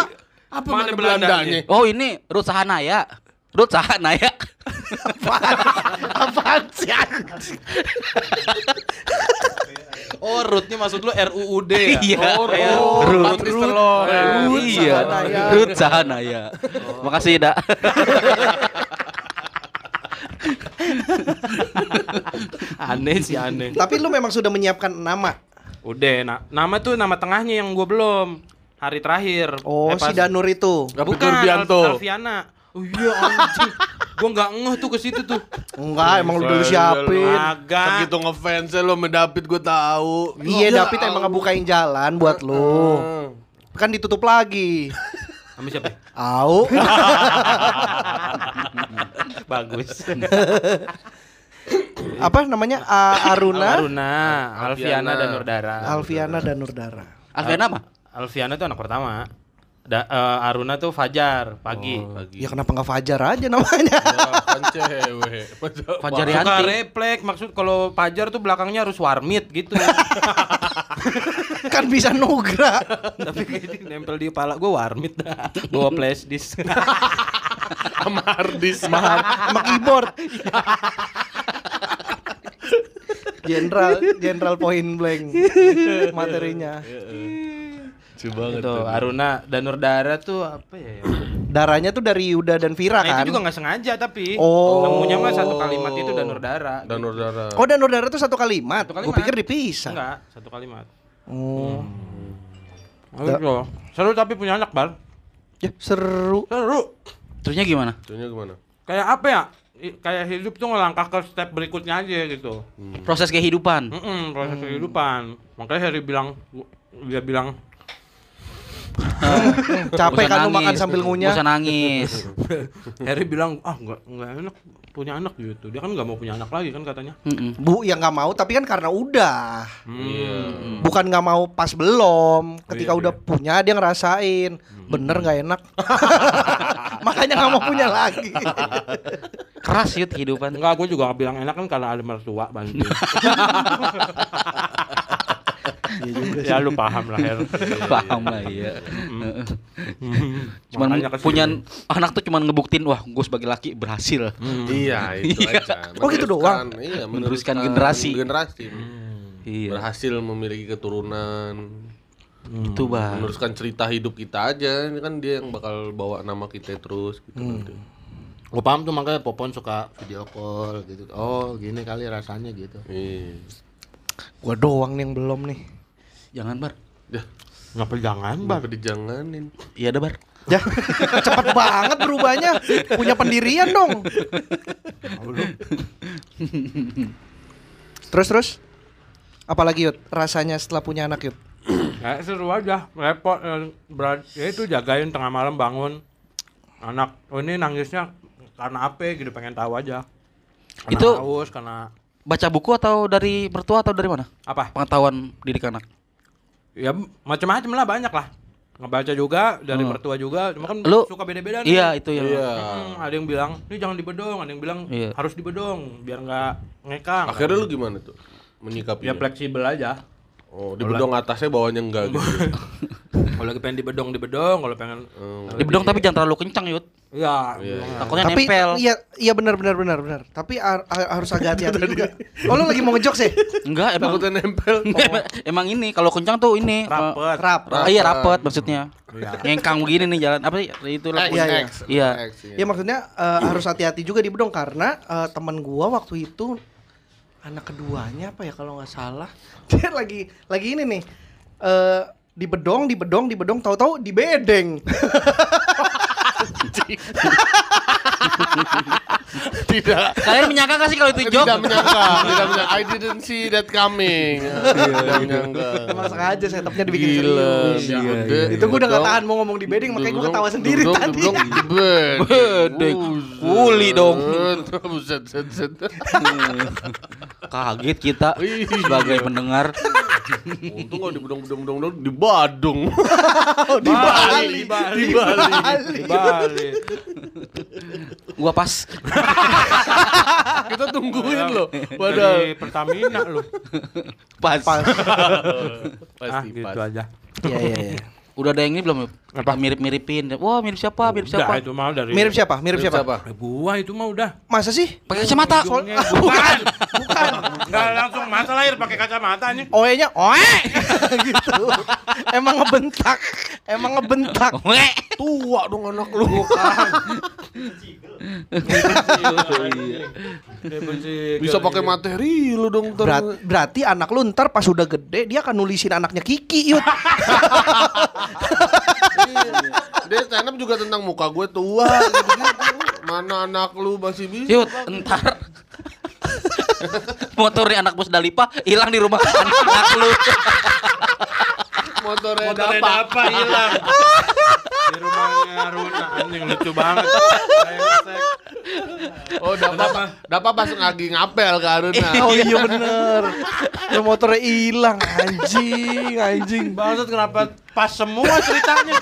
Apa Mana mana Belandanya? Oh, ini Ruth Sahanaya. Ruth Sahanaya. Apaan sih anjing? Oh, rootnya maksud lu RUUD ya? Iya. Oh, Ruth. Patris telur. Ruth Iya. Sahanaya. Ruth Sahanaya. Makasih, Da. Aneh sih aneh. Tapi lu memang sudah menyiapkan nama. Udah, na- nama tuh nama tengahnya yang gua belum. Hari terakhir. Oh, Eh, pas- si Danur itu. David Bukan, Nurbianto. Al- Alfiana. Oh iya anjing. gua nggak ngeh tuh ke situ tuh. Enggak, emang lu dulu siapin. Agak. Segitu ngefansnya lo sama David gue tahu. Iya, Ya David emang ngebukain jalan buat lu. Kan ditutup lagi. Sama siapa? ya? Au. [LAUGHS] Bagus. [LAUGHS] Apa namanya? [LAUGHS] A- Aruna, Aruna, Alfiana dan Nurdara. Alfiana dan Nurdara. Alfiana apa? Alfiana tuh anak pertama. Da, eh, Aruna tuh Fajar pagi. Lagi. Ya kenapa nggak Fajar aja namanya? [LAUGHS] Cewek. [LAUGHS] Fajar Suka Yanti. refleks maksud kalau Fajar tuh belakangnya harus warmit gitu. kan bisa nugra. Tapi kayak nempel di kepala gue warmit dah. Bawa flash disk. Sama Hardis. Mahal sama keyboard. Jenderal, Jenderal Point Blank materinya. Coba Itu Aruna dan Nurdara tuh apa ya? Darahnya tuh dari Yuda dan Vira Nah, kan? itu juga nggak sengaja tapi. Oh. Nemunya mah satu kalimat itu dan Nurdara. Dan Nurdara. Oh dan Nurdara tuh satu kalimat. Satu kalimat. Gue pikir dipisah. Enggak, satu kalimat. Oh. Oh, Seru tapi punya anak, Bal. Ya, seru. Seru. Terusnya gimana? Itunya gimana? Kayak apa ya? Kayak hidup tuh ngelangkah ke step berikutnya aja gitu. Proses kehidupan. Mm-mm, proses kehidupan. Makanya Harry bilang, dia bilang, [LAUGHS] Capek kan lu makan sambil ngunyah. usah nangis. [LAUGHS] Harry bilang, ah nggak nggak enak punya anak gitu. Dia kan nggak mau punya anak lagi kan katanya. Mm-mm. Bu yang nggak mau tapi kan karena udah. Hmm. Bukan nggak mau pas belum. Ketika Iya, udah punya dia ngerasain. Bener nggak enak. [LAUGHS] Makanya nggak mau punya lagi. Keras yut kehidupan. Enggak, gue juga bilang enak kan karena ada mertua bantu. ya lu paham lah Her. Paham lah iya. Cuman punya anak tuh cuman ngebuktiin wah gue sebagai laki berhasil. Iya, [LAUGHS] itu aja. Oh, gitu doang? Meneruskan- Iya, Meneruskan meneruskan generasi. Generasi. Iya. Berhasil memiliki keturunan. Itu bang. Meneruskan cerita hidup kita aja. Ini kan dia yang bakal bawa nama kita terus gitu nanti. Gue paham tuh makanya Popon suka video call gitu. Oh gini kali rasanya gitu. Iya. Gua doang nih yang belum nih. Jangan bar. Ya, Ngapa jangan bar? kenapa dijanganin? Iya ada bar. Ya, [LAUGHS] cepet banget berubahnya. Punya pendirian dong. terus terus. Apalagi Yud, rasanya setelah punya anak Yud? Ya seru aja, repot. eh, Berat, ya itu jagain tengah malam bangun. Anak, oh ini nangisnya karena apa gitu, pengen tahu aja. Karena Itu- haus, karena Baca buku atau dari mertua atau dari mana? apa? Pengetahuan didik anak. Ya macam-macam lah banyak lah. Ngebaca juga dari Hmm. mertua juga, cuma kan Lu- suka beda-beda nih. Iya itu yang. Iya. Hmm, ada yang bilang, ini jangan dibedong, ada yang bilang Iya. harus dibedong biar nggak ngekang. Akhirnya lu gimana tuh? Menyikapinya? ya fleksibel aja. Oh, di bedong atasnya bawahnya enggak gitu. [LAUGHS] Kalau lagi pengen dibedong dibedong, kalau pengen Hmm. Di bedong tapi jangan terlalu kencang yud. Ya Iya, bilang, Takutnya Tapi nempel. iya iya benar benar benar benar. Tapi har- har- harus agak hati-hati juga. Oh lu lagi mau ngejok sih? Enggak emang. Takutnya nempel. [LAUGHS] emang ini kalau kencang tuh ini. rapet. Rap. eh, iya rapet maksudnya. Iya. Ngengkang begini nih jalan apa sih? Itu lah. Iya, iya. Iya. Iya. Ya maksudnya eh, harus hati-hati juga di bedong karena eh, teman gua waktu itu anak keduanya apa ya kalau nggak salah [LAUGHS] dia lagi lagi ini nih eh di bedong di bedong di bedong tahu-tahu di bedeng [LAUGHS] Tidak. Kalian menyangka gak sih kalau itu joke? Tidak menyangka, tidak menyangka. I didn't see that coming. Tidak menyangka. emang sengaja setupnya dibikin Gila, serius di gede, itu gua udah nggak tahan mau ngomong di bedeng makanya gua Bedong, ketawa sendiri tadi bedong, di bed. Bedeng. Buset. Kuli dong. Kaget kita sebagai pendengar. Untung kalau di bedong bedong bedong bedong di Badung. [LAUGHS] di Bali Di Bali. di Bali Di Bali. Gua pas. [LAUGHS] Kita tungguin loh. Padahal Dari Pertamina lu. Pas. Ah, pasti gitu pas. aja. iya iya iya Udah ada yang ini belum? Apa mirip-miripin? Wah, mirip siapa? Mirip Udah siapa? itu mah dari mirip siapa mirip siapa Siapa? Eh, Gua itu mah udah. masa sih Pakai kacamata. Ujungnya [LAUGHS] bukan. Bukan. Enggak langsung masa lahir pakai kacamata nih. oe-nya oe [LAUGHS] gitu emang ngebentak emang ngebentak Weh. Tua dong anak lu. Bisa pakai materi lu dong. Berat- berarti anak lu ntar pas udah gede dia akan nulisin anaknya Kiki yut Iya. [LAUGHS] Dia stand up juga tentang muka gue tua. Mana anak lu masih bisa? Yud, entar motornya anak bos Dalipa hilang di rumah anak lu. Motornya Motornya dapat. apa hilang. Di rumahnya Runa anjing lucu banget. Oh, dapat dapat pas lagi ngapel ke Aruna. [LAUGHS] oh iya bener lu motornya hilang anjing anjing Bangsat kenapa pas semua ceritanya.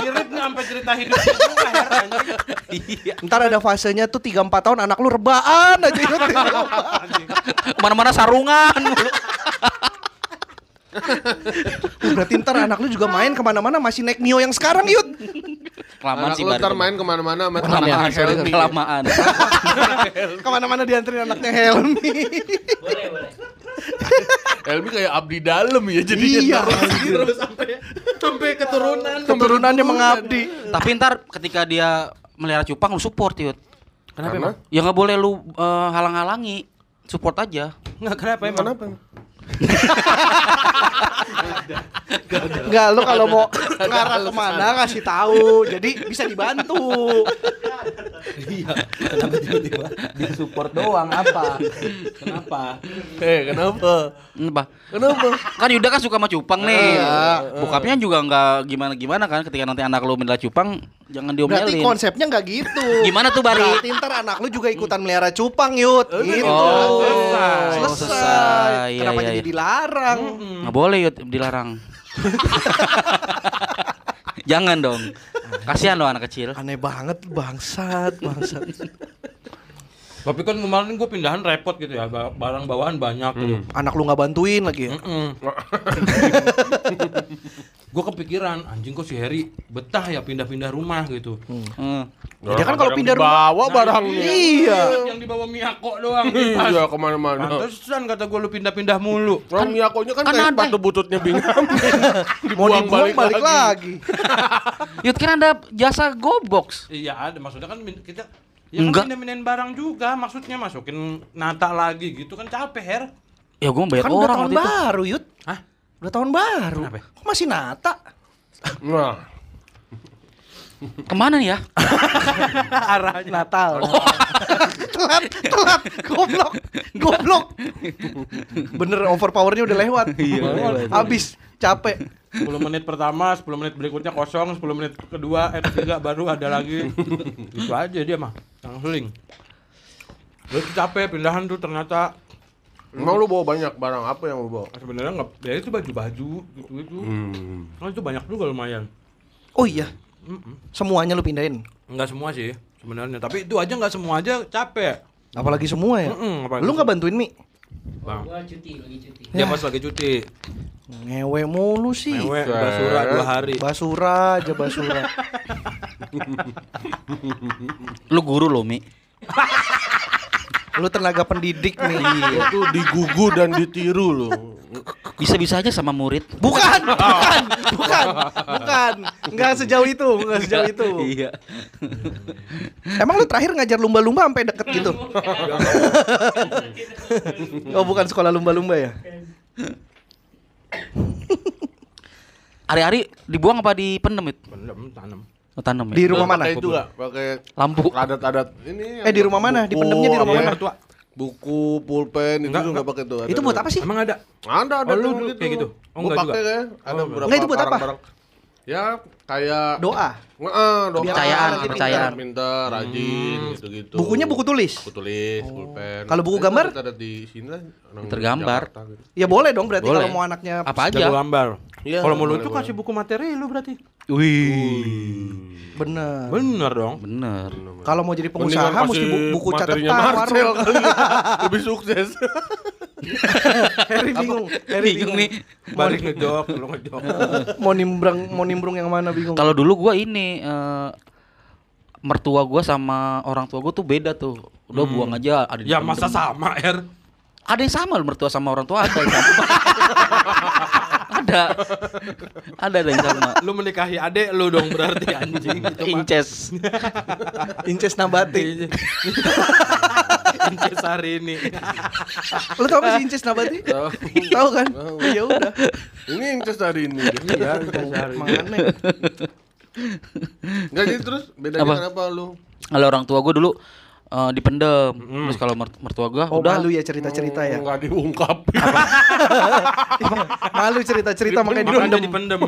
Mirip sampai cerita hidup juga anjing. Iya. ntar ada fasenya tuh 3-4 tahun anak lu rebaan aja. Ke mana-mana sarungan berarti ntar anak lu juga main ke mana-mana masih naik Mio yang sekarang yut Kelamaan Anak sih lu ntar main ke mana-mana sama Kelamaan, sorry, Helmi. kelamaan. [LAUGHS] ke mana-mana dianterin anaknya Helmi Helmi kayak abdi dalam ya jadinya. iya Terus sampai sampai keturunan. keturunannya mengabdi Tapi ntar ketika dia melihara cupang lu support Yud. Kenapa emang? Ya nggak boleh lu eh, halang-halangi. Support aja. Enggak kenapa emang? Kenapa? Enggak, lu kalau mau ngarah ke mana kasih tahu, jadi bisa dibantu. Kenapa tiba-tiba di support doang apa? Kenapa? Eh, kenapa? Kenapa? Kenapa? Kan Yuda kan suka sama cupang nih. Iya. Bokapnya juga nggak gimana-gimana kan ketika nanti anak lu melihara cupang jangan Berarti diomelin. konsepnya nggak gitu. Gimana tuh, Bari? Berarti ntar anak lu juga ikutan melihara cupang, Yud. Gitu. Oh, selesai. Selesai. Oh, selesai. Iya, Kenapa iya, jadi iya. dilarang? Nggak boleh Yud, dilarang. [LAUGHS] Jangan dong. Kasihan loh anak kecil. Aneh banget, bangsat, bangsat. Tapi kan kemarin gue pindahan repot gitu ya, ba- barang bawaan banyak gitu. Anak lu nggak bantuin lagi ya? [LAUGHS] gue kepikiran, anjing kok si Heri betah ya pindah-pindah rumah gitu. Hmm. Dia kan kalau pindah rumah bawa barangnya. Iya. Yang dibawa Miyako doang. Iya ke mana-mana. Pantesan kata gue lu pindah-pindah mulu. Orang Miyakonya kan kan kayak ada. sepatu bututnya bingung. [LAUGHS] Mau dibuang balik, lagi. Yud kan ada jasa go box. Iya ada, maksudnya kan kita ya Enggak. kan pindah-pindahin barang juga, maksudnya masukin nata lagi gitu kan capek Her. Ya gue bayar Kan udah orang tahun waktu itu. baru, Yud. Hah? Udah tahun baru. Kenapa? Kok masih nata? Nah, Ke mana nih ya? [LAUGHS] Arahnya Natal. [LAUGHS] telat, telat, goblok, goblok. Bener overpowernya udah lewat. Iya, Habis, capek. 10 menit pertama, 10 menit berikutnya kosong, 10 menit kedua, eh ketiga baru ada lagi. Itu aja dia mah, yang seling. Terus capek pindahan tuh ternyata emang lu bawa banyak barang apa yang lu bawa? sebenarnya nggak, ya itu baju-baju gitu-gitu. Hmm. Nah, itu banyak juga lumayan. Oh iya, Mm-mm. semuanya lu pindahin. Nggak semua sih sebenarnya, tapi itu aja nggak semua aja capek. Apalagi semua ya. Mm-mm, apalagi Lu nggak bantuin Mi? Bang. Gua cuti lagi cuti. Dia pas lagi cuti. Ngewe mulu sih. Mewek basura dua hari. Basura aja basura. [LAUGHS] Lu guru lo, Mi. [LAUGHS] lu tenaga pendidik nih. Itu digugu dan ditiru lu. Bisa-bisa aja sama murid. Bukan, [LAUGHS] bukan, bukan, bukan. Enggak sejauh itu, enggak sejauh itu. Iya. Emang lu terakhir ngajar lumba-lumba sampai deket gitu? oh, bukan sekolah lumba-lumba ya? Hari-hari dibuang apa dipendem itu? Pendem tanam. Oh, tanam Di ya? rumah mana? Pakai itu gak? Pakai Lampu. adat-adat ini. Eh, di rumah mana? Dipendemnya di rumah apa, mana? Mertua. Buku, pulpen itu Enggak, juga pakai tuh. Itu buat apa sih? Emang ada? Ada, ada Oh, lu tuh dulu kayak gitu? Oh, Gua enggak pakai ya. Ada Oh, beberapa Enggak, itu buat apa? Ya, kayak Doa. Heeh, doa. Kepercayaan, anak kepercayaan. pintar, Pintar, rajin gitu-gitu. Bukunya buku tulis. Buku tulis, pulpen. Kalau buku gambar? Ada di sini lah. orang Tergambar. Jakarta gitu. Ya boleh dong berarti kalau mau anaknya Apa Jago aja? gambar. Iya, Kalau mau lucu kasih buku materi lu berarti. Wih. bener. Bener dong. Bener. Kalau mau jadi pengusaha mesti bu- buku materinya catatan Marcel warung. kali. Lebih sukses. [LAUGHS] Harry bingung. Harry Bingung nih. Balik ngejok, lu ngejok. [LAUGHS] Mau nimbrung mau nimbrung yang mana bingung. Kalau dulu gua ini eh, mertua gua sama orang tua gua tuh beda tuh. Udah buang aja ada Ya masa sama, Er? Ada yang sama loh mertua sama orang tua ada yang sama. [LAUGHS] ada. Ada ada yang sama. Lu menikahi adek lu dong berarti anjing. [LAUGHS] Inces. Inces nabati. [LAUGHS] Inces hari ini. [LAUGHS] Lu tau gak sih Inces nabati? Tahu kan? Ya udah. Ini yang tes hari ini. Iya, Inces hari ini. Enggak jadi terus bedanya Apa? kenapa lu? Kalau orang tua gua dulu eh, dipendem. Terus kalau mert- mertua gua Oh udah malu ya cerita-cerita ya. Enggak diungkapin. [LAUGHS] Malu cerita-cerita makanya Makanya dipendem.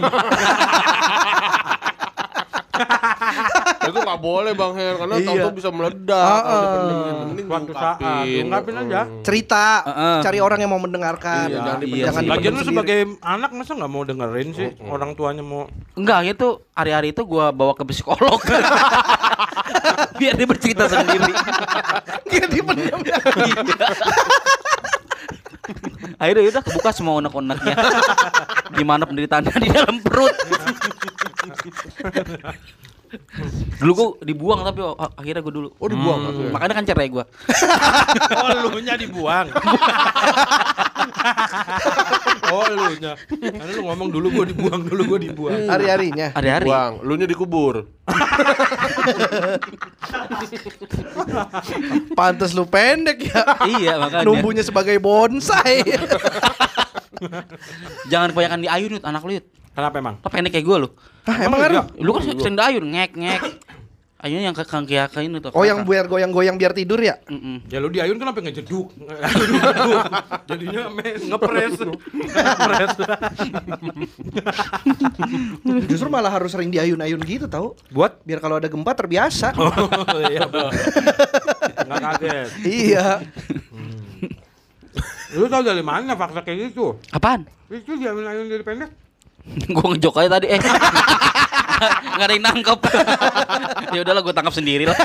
Itu nggak boleh bang Her karena Iya. tahu-tahu bisa meledak ah. dipendemin mending Suatu saat, diungkapin aja. Cerita, Heeh. cari orang yang mau mendengarkan. Iya, jangan dipendem Jangan. Lagian lu sebagai anak masa nggak mau dengerin sih orang tuanya mau Enggak, itu hari-hari itu gua bawa ke psikolog. [LAUGHS] Biar dia bercerita sendiri. [LAUGHS] Dia dipendem ya. Akhirnya udah kebuka semua unek-uneknya. [LAUGHS] Gimana penderitaannya di dalam perut. Dulu gua dibuang tapi oh, akhirnya gua dulu. oh dibuang maksudnya Makanya kan cerai gua. [LAUGHS] Oh, lu nya dibuang. [LAUGHS] oh, lu nya. Karena lu ngomong dulu gua dibuang, dulu gua dibuang. Hari-harinya. Hari-hari. buang lu nya dikubur [LAUGHS] Pantes lu pendek ya. Iya, makanya. Numbunya sebagai bonsai. Jangan kebanyakan di ayun Yud, anak lu Yud. Kenapa emang? Lo pendek kayak gua lu. Hah, emang ngaruh? Lu kan sering di ayun ngek ngek. Ayun yang kaki ini tuh. Oh yang biar goyang-goyang biar tidur ya? Mm-mm. Ya lu di ayun kenapa ngejeduk? [LAUGHS] Jadinya me- ngepres. Ngepres. [LAUGHS] Justru malah harus sering diayun-ayun gitu tau Buat Biar kalau ada gempa terbiasa. [LAUGHS] Oh iya. Nggak kaget. iya. Lu tau dari mana fakta kayak gitu? Apaan? Itu diambil ayun dari pendek. [LAUGHS] gua ngejok aja tadi eh. [LAUGHS] Nggak ada yang nangkep. [LAUGHS] ya udahlah gua tangkap sendiri lah.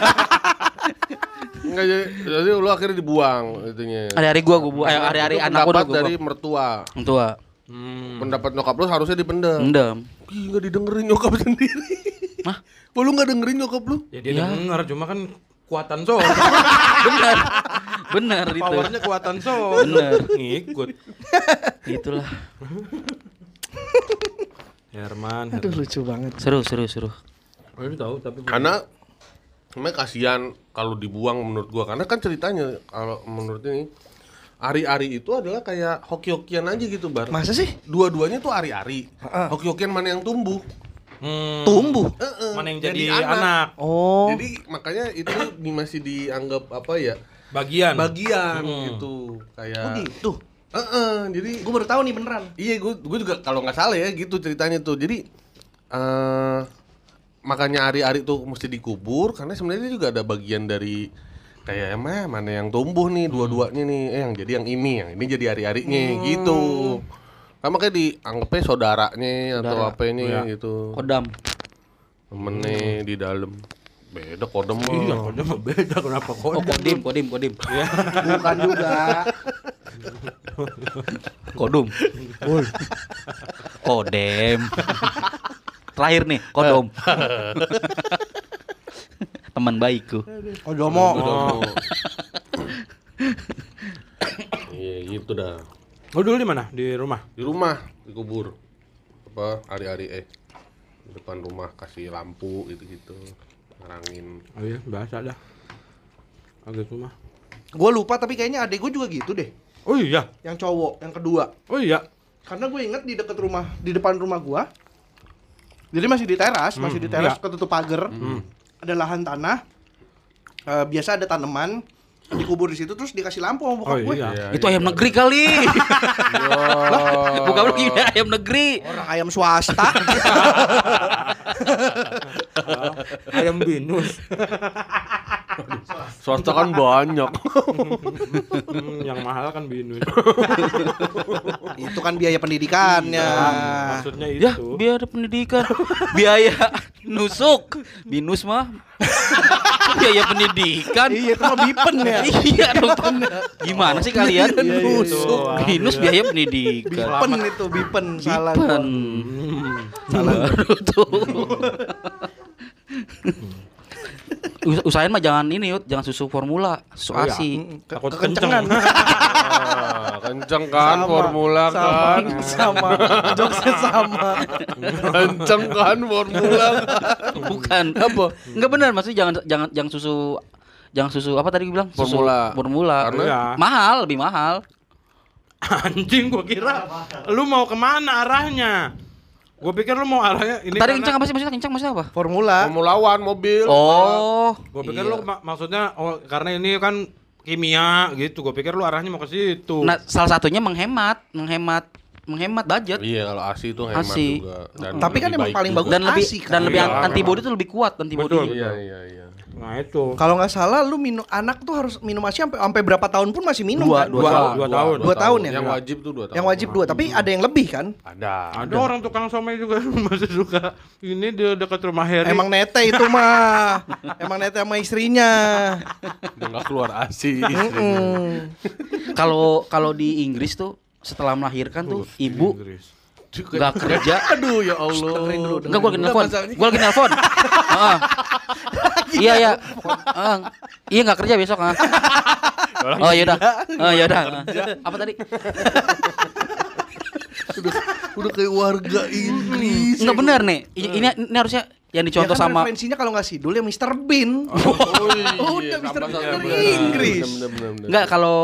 Enggak jadi, jadi lu akhirnya dibuang itunya. Hari-hari gua gua bu- eh, hari-hari anak gua dari buang. mertua. tua. Hmm. Pendapat nyokap lu harusnya dipendam. Endam. Ih, enggak didengerin nyokap sendiri. Hah? Kok lu enggak dengerin nyokap lu? Ya dia Ya. denger cuma kan kuatan so. Bener. Bener itu. Powernya kuatan so. Bener. Ngikut. Itulah. Herman. Aduh Herman. lucu banget. Seru seru seru. Oh, ini tahu tapi Karena Memang kasihan kalau dibuang menurut gua karena kan ceritanya kalau menurut ini ari-ari itu adalah kayak hoki-hokian aja gitu bar. Masa sih? Dua-duanya tuh ari-ari. Heeh. Hoki-hokian mana yang tumbuh? Hmm, Tumbuh. Heeh, mana yang jadi, anak. Oh. Jadi makanya itu masih dianggap apa ya? Bagian. Bagian Hmm. gitu. Oh Kayak gitu. Heeh, jadi Gue baru tahu nih beneran. Iya, gue gue juga kalau nggak salah ya gitu ceritanya tuh. Jadi eh makanya ari-ari tuh mesti dikubur karena sebenarnya juga ada bagian dari kayak emang mana yang tumbuh nih dua-duanya nih eh yang jadi yang ini yang ini jadi ari-arinya gitu. Kan makanya dianggapnya saudaranya atau Saudara. apa ini Iya. gitu. Kodam. Temennya di dalam. Beda kodem mah. Iya, kode mah beda kenapa kode? Oh kodim kodim kodim. Bukan juga. Kodum. Kodem. Terakhir nih, kodom. Teman baikku. Oh Domo. Oh. Iya gitu dah. Oh, dulu di mana? Di rumah. Di rumah dikubur. Apa ari-ari eh di depan rumah kasih lampu gitu-gitu. Ngerangin. Oh iya, biasa dah. Agak rumah. Gue lupa tapi kayaknya adek gue juga gitu deh. Oh iya. Yang cowok, yang kedua. Oh iya. Karena gue inget di dekat rumah, di depan rumah gua. Jadi masih di teras, masih di teras, iya. ketutup pagar. Ada lahan tanah. Eh, biasa ada tanaman dikubur di situ terus dikasih lampu sama bokap Oh gue. iya. Iya, Itu iya. ayam negeri kali. [LAUGHS] Iya. Bukan lu gini ayam negeri. Orang ayam swasta. [LAUGHS] Ayam binus. [LAUGHS] Swasta kan banyak. Hmm, yang mahal kan binus. [LAUGHS] itu kan biaya pendidikannya. Iya, Maksudnya itu. Ya, biar pendidikan. [LAUGHS] Biaya nusuk. Binus mah. Biaya pendidikan. Iya, itu mah bipen ya. iya dong. Gimana sih kalian? Iya, iya. Nusuk. Binus biaya pendidikan. Bipen itu, bipen salah Bipen. Hmm. Salah baru tuh. Us- Usahain mah jangan ini yut, jangan susu formula, susu Oh, iya. ASI. Ke- Takut kekencengan. [LAUGHS] Ah, kenceng kan Sama, formula sama, kan. [LAUGHS] Sama, jokesnya sama. kenceng kan formula. Bukan. Apa? Enggak benar, maksudnya jangan jangan jangan susu jangan susu apa tadi gue bilang? Susu Formula. Formula. Karena- Iya. mahal, lebih mahal. Anjing gua kira lu mau ke mana arahnya? Gua pikir lu mau arahnya ini tadi kencang apa sih maksudnya? Kencang maksudnya apa? Formula. Formula One mobil. Oh. Gua pikir iya. lu ma- maksudnya oh karena ini kan kimia gitu. Gua pikir lu arahnya mau ke situ. Nah, salah satunya menghemat, menghemat menghemat budget. Iya kalau ASI itu hemat ASI. juga. Dan Tapi kan emang baik paling juga. bagus Dan lebih ASI kan? dan lebih Iya, antibody itu lebih kuat antibody. Betul. Iya iya iya. Nah, itu. Kalau nggak salah lu minum anak tuh harus minum ASI sampai sampai berapa tahun pun masih minum Dua, kan? dua Dua, tahun. dua tahun. Dua tahun ya? Yang wajib tuh dua tahun. Yang wajib dua, tapi ada yang lebih kan? Ada. Ada orang tukang somai juga [LAUGHS] masih suka ini di dekat rumah Heri. Emang nete itu mah. Emang nete sama istrinya. Udah nggak keluar ASI. Kalau kalau di Inggris tuh setelah melahirkan tuh ibu Inggris. Nggak kerja. Aduh ya Allah. Dengerin dulu, Enggak gua lagi nelfon. Gua lagi nelfon. Iya ya. Iya nggak kerja besok ah. Oh yaudah. Oh yaudah. Apa tadi? udah, udah kayak warga Inggris. Enggak benar nih. Ini, ini harusnya yang Ya dicontoh kan sama referensinya kalau nggak Sidul ya Mr. Bean. Oh, iya, Udah, Mr. Bean dari Inggris. Enggak kalau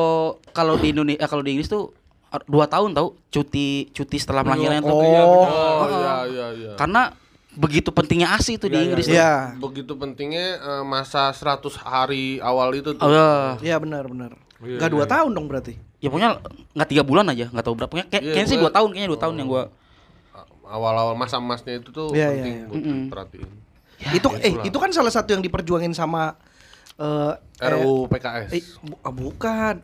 kalau di Indonesia kalau di Inggris tuh eh, dua tahun tau cuti cuti setelah melahirkan tuh. Oh. Oh iya iya iya. Karena begitu pentingnya ASI itu di Iya, iya, Inggris tuh. Iya. Begitu pentingnya eh, masa 100 hari awal itu tuh. Oh, iya. Iya benar benar. Iya, Nggak iya, dua iya. tahun dong berarti. Ya pokoknya nggak tiga bulan aja, nggak tahu berapa. Kayak, Iya, kayaknya sih dua tahun, kayaknya dua tahun yang gua. Awal-awal masa emasnya itu tuh Iya, iya, penting iya. buat Mm-mm. perhatiin. itu eh itu kan salah satu yang diperjuangin sama eh RUU PKS. eh, bu- ah, bukan.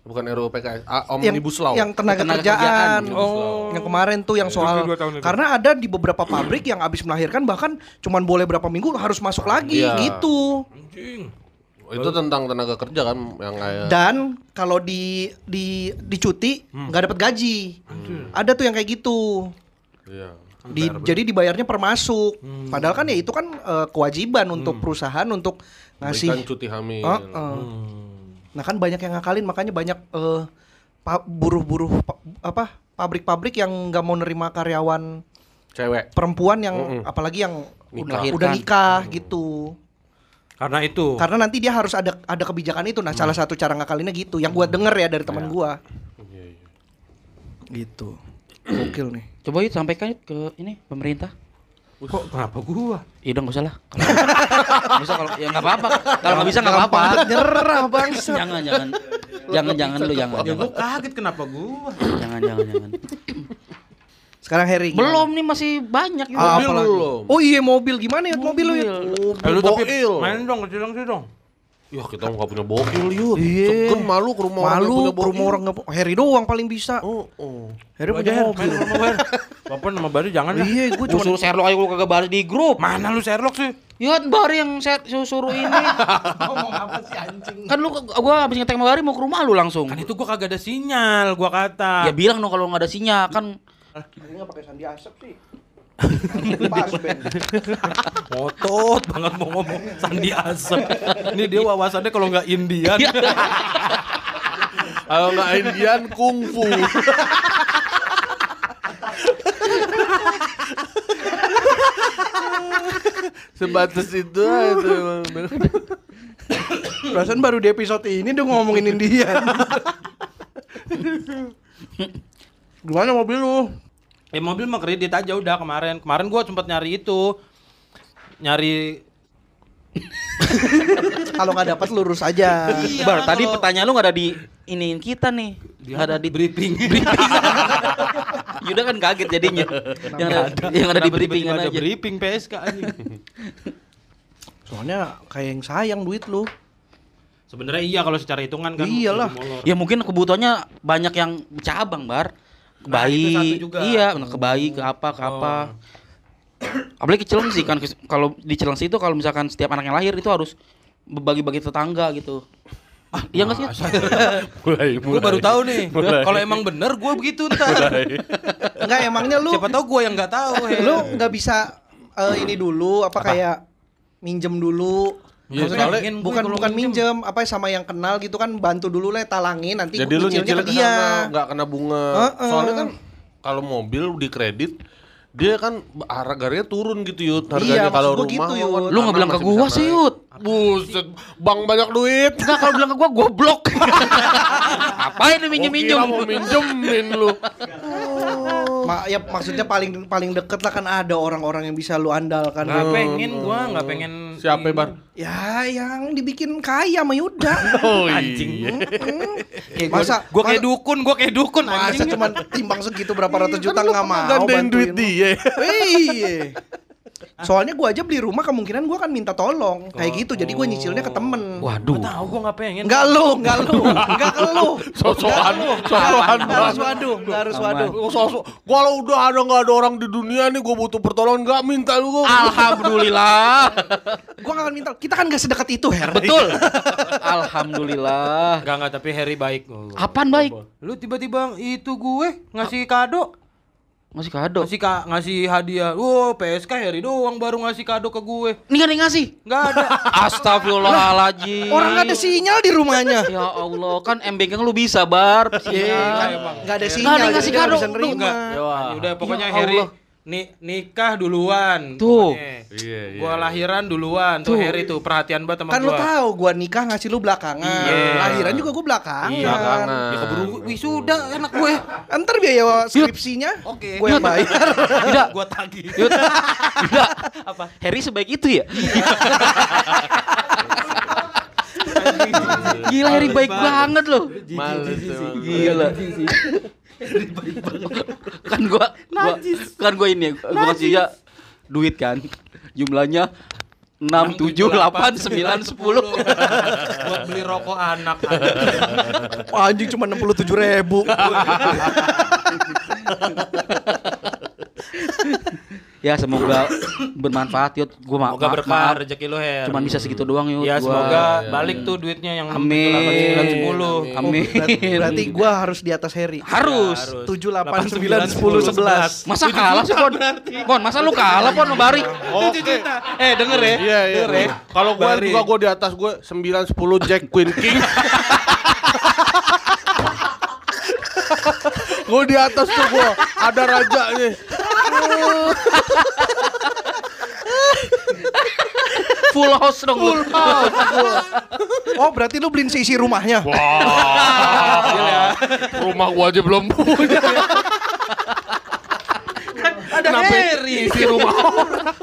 Bukan RUU PKS. Ah, yang, Omnibus Law. yang tenaga, Tenaga kerjaan. kerjaan. Oh. Yang kemarin tuh yang soal karena ada di beberapa pabrik yang habis melahirkan bahkan cuman boleh berapa minggu harus masuk lagi Iya. gitu. Anjing. Itu tentang tenaga kerja kan yang kayak Dan kalau di di di cuti nggak dapat gaji. Ada tuh yang kayak gitu. Iya. Di, jadi dibayarnya per masuk. Padahal kan ya itu kan eh, kewajiban untuk perusahaan untuk ngasih. Berikan cuti hamil. Heeh. Nah kan banyak yang ngakalin makanya banyak eh, pa- buruh-buruh pa- apa pabrik-pabrik yang nggak mau nerima karyawan Cewek. perempuan yang apalagi yang udah, Nikah. udah nikah gitu. Karena itu. Karena nanti dia harus ada ada kebijakan itu. Nah, salah satu cara ngakalinnya gitu. Yang gua denger ya dari teman gua. Iya, iya. Gitu. Gokil nih. Coba yuk sampaikan yuk ke ini pemerintah. Kok kenapa gua? Iya dong, gak usah lah. Kalau bisa kalau ya nggak apa-apa. Kalau nggak bisa nggak apa-apa. Nyerah bang. Jangan, jangan, jangan, jangan lu jangan, Ya jangan, gua kaget kenapa gua. jangan, jangan, jangan. Sekarang Harry. gimana? Belum nih masih banyak. Ah, Mobil belum. Oh iya mobil gimana ya mobil lu ya? Eh, lu tapi main dong kecil sih dong. Ya kita nggak punya bokil yuk. Iya. Segen malu ke rumah orang Malu punya ke rumah orang nggak Harry doang paling bisa. Oh, oh. Harry punya aja, mobil. Bapak nama baru jangan lah. Iya, gue Gua cuma suruh Sherlock aja gua kagak baris di grup. Mana lu Sherlock sih? Ya baru yang saya suruh, ini. [LAUGHS] ngomong apa sih anjing? Kan lu gua habis ngetek sama Bari mau ke rumah lu langsung. Kan itu gua kagak ada sinyal, gua kata. Ya bilang dong kalau nggak ada sinyal kan Ini nggak pakai sandi asap sih. Pas. Ngotot banget mau ngomong Sandi Asep. Ini dia wawasannya kalau nggak Indian. Kalau nggak Indian kungfu. Sebatas itu emang. Perasaan baru di episode ini udah ngomongin Indian. [LAUGHS] Gimana mobil lu? Eh mobil mah kredit aja udah kemarin. Kemarin gua sempat nyari itu. Nyari [LAUGHS] Kalau nggak dapat lurus aja. Iya, Bar, tadi kalau- pertanyaan lu nggak ada di iniin kita nih. Nggak ada di briefing. [LAUGHS] Yuda kan kaget jadinya. yang ada, yang ada di Kenapa briefingan tiba-tiba ada aja. briefing PSK anjing. [LAUGHS] Soalnya kayak yang sayang duit lu. Sebenarnya iya kalau secara hitungan kan. Iyalah. Ya mungkin kebutuhannya banyak yang cabang, Bar. Ke Nah, bayi. juga. Iya, ke bayi, ke apa, ke apa. Apalagi ke Cilengsi kan kalau di Cilengsi itu kalau misalkan setiap anak yang lahir itu harus bagi-bagi tetangga gitu. Ah, iya enggak sih? Mulai, Gue baru tahu nih. Kalau emang bener gue begitu ntar. Enggak emangnya lu Siapa tahu gue yang nggak tahu. Hel. lu nggak bisa eh, ini dulu apa, kayak minjem dulu. Iya, Maksudnya soalnya bukan kalau bukan minjem. minjem, apa sama yang kenal gitu kan bantu dulu lah talangin nanti Jadi lu nyicil ke dia. sana nggak kena bunga. Heeh. Soalnya kan kalau mobil di kredit dia kan harganya turun gitu yud Iya, harganya maksud kalau gua rumah gitu, kan Yud. Lu nggak bilang ke gua sih. Yud. Buset, bang banyak duit. Enggak kalau bilang ke gua goblok. Ngapain [LAUGHS] lu minjem-minjem? Gua kira mau minjemin lu. [LAUGHS] Ma- ya maksudnya paling paling deket lah kan ada orang-orang yang bisa lu andalkan. Nggak pengen gue nggak pengen. Siapa bar? Ya yang dibikin kaya sama Yuda. [LAUGHS] Oh Anjing. Mm-mm. masa Gue kayak masa- dukun, gue kayak dukun Masa anjing. cuman timbang segitu berapa ratus juta nggak mau duit bantuin lu. dia. Iya. [LAUGHS] Soalnya gua aja beli rumah kemungkinan gua akan minta tolong kayak gitu. Jadi gua nyicilnya ke temen. Waduh. Gue tahu gue nggak pengen. Enggak lu, enggak lu, enggak ke lu. [LAUGHS] Sosokan, sosokan harus waduh, harus waduh. Sosok, kalau udah ada nggak ada orang di dunia nih, gue butuh pertolongan nggak minta lu gua. Alhamdulillah. [LAUGHS] Gua gak akan minta. Kita kan gak sedekat itu, Her. Betul. [LAUGHS] Alhamdulillah. Enggak enggak tapi Harry baik. Apaan baik? Lu tiba-tiba itu gue ngasih kado, Masih kado. ngasih ka, ngasih hadiah. Wow, PSK Harry doang baru ngasih kado ke gue. Ini gak ada yang ngasih. Enggak ada. [LAUGHS] Astagfirullahaladzim. Orang gak ada sinyal di rumahnya. [LAUGHS] Ya Allah, kan MBK lu bisa bar. Iya, sinyal. kan emang. gak ada Nggak sinyal. ada yang ngasih nggak kado. bisa nerima. Ya udah pokoknya Ya Harry Allah. Ni nikah duluan. Tuh. pokoknya. Iya, iya. Gua lahiran duluan tuh, Tuh. Harry tuh perhatian banget sama Kan lu gua. tahu gua nikah ngasih lu belakangan. Iya. Lahiran juga gua belakangan. Iya Belakangan. Ya keburu wisuda anak gue. Ntar biaya skripsinya Oke. gue yang bayar. [LAUGHS] Tidak. Gua tagih. Tidak. Apa? Harry sebaik itu ya? Gila Harry baik banget loh. Males. Gila. Kan gua, gua kan gua ini gua kasih ya duit kan. Jumlahnya 6 7 8 9 10. Buat beli rokok anak. Anjing cuma 67 ribu. [LAUGHS] Ya semoga bermanfaat yut. Gua ma Semoga berkah rezeki lu Her. Cuman bisa segitu doang yut. Ya Gua- semoga balik tuh duitnya yang Amin. 9 10. Amin. Berarti, [LAUGHS] berarti gua harus di atas Harry. Harus. Harus. 7 8 9 10 11. Masa kalah sih Pon? Pon, masa lu kalah Pon Bari? Oke. Eh denger ya. Iya, iya. Denger ya. Kalau gua Bari. juga gua di atas gua 9 10 Jack Queen King. [LAUGHS] gua di atas tuh gua ada rajanya. [LAUGHS] Full house dong. Full Oh, berarti lu beliin seisi rumahnya. Wah. Rumah gua aja belum punya. Ada Kenapa Harry. isi rumah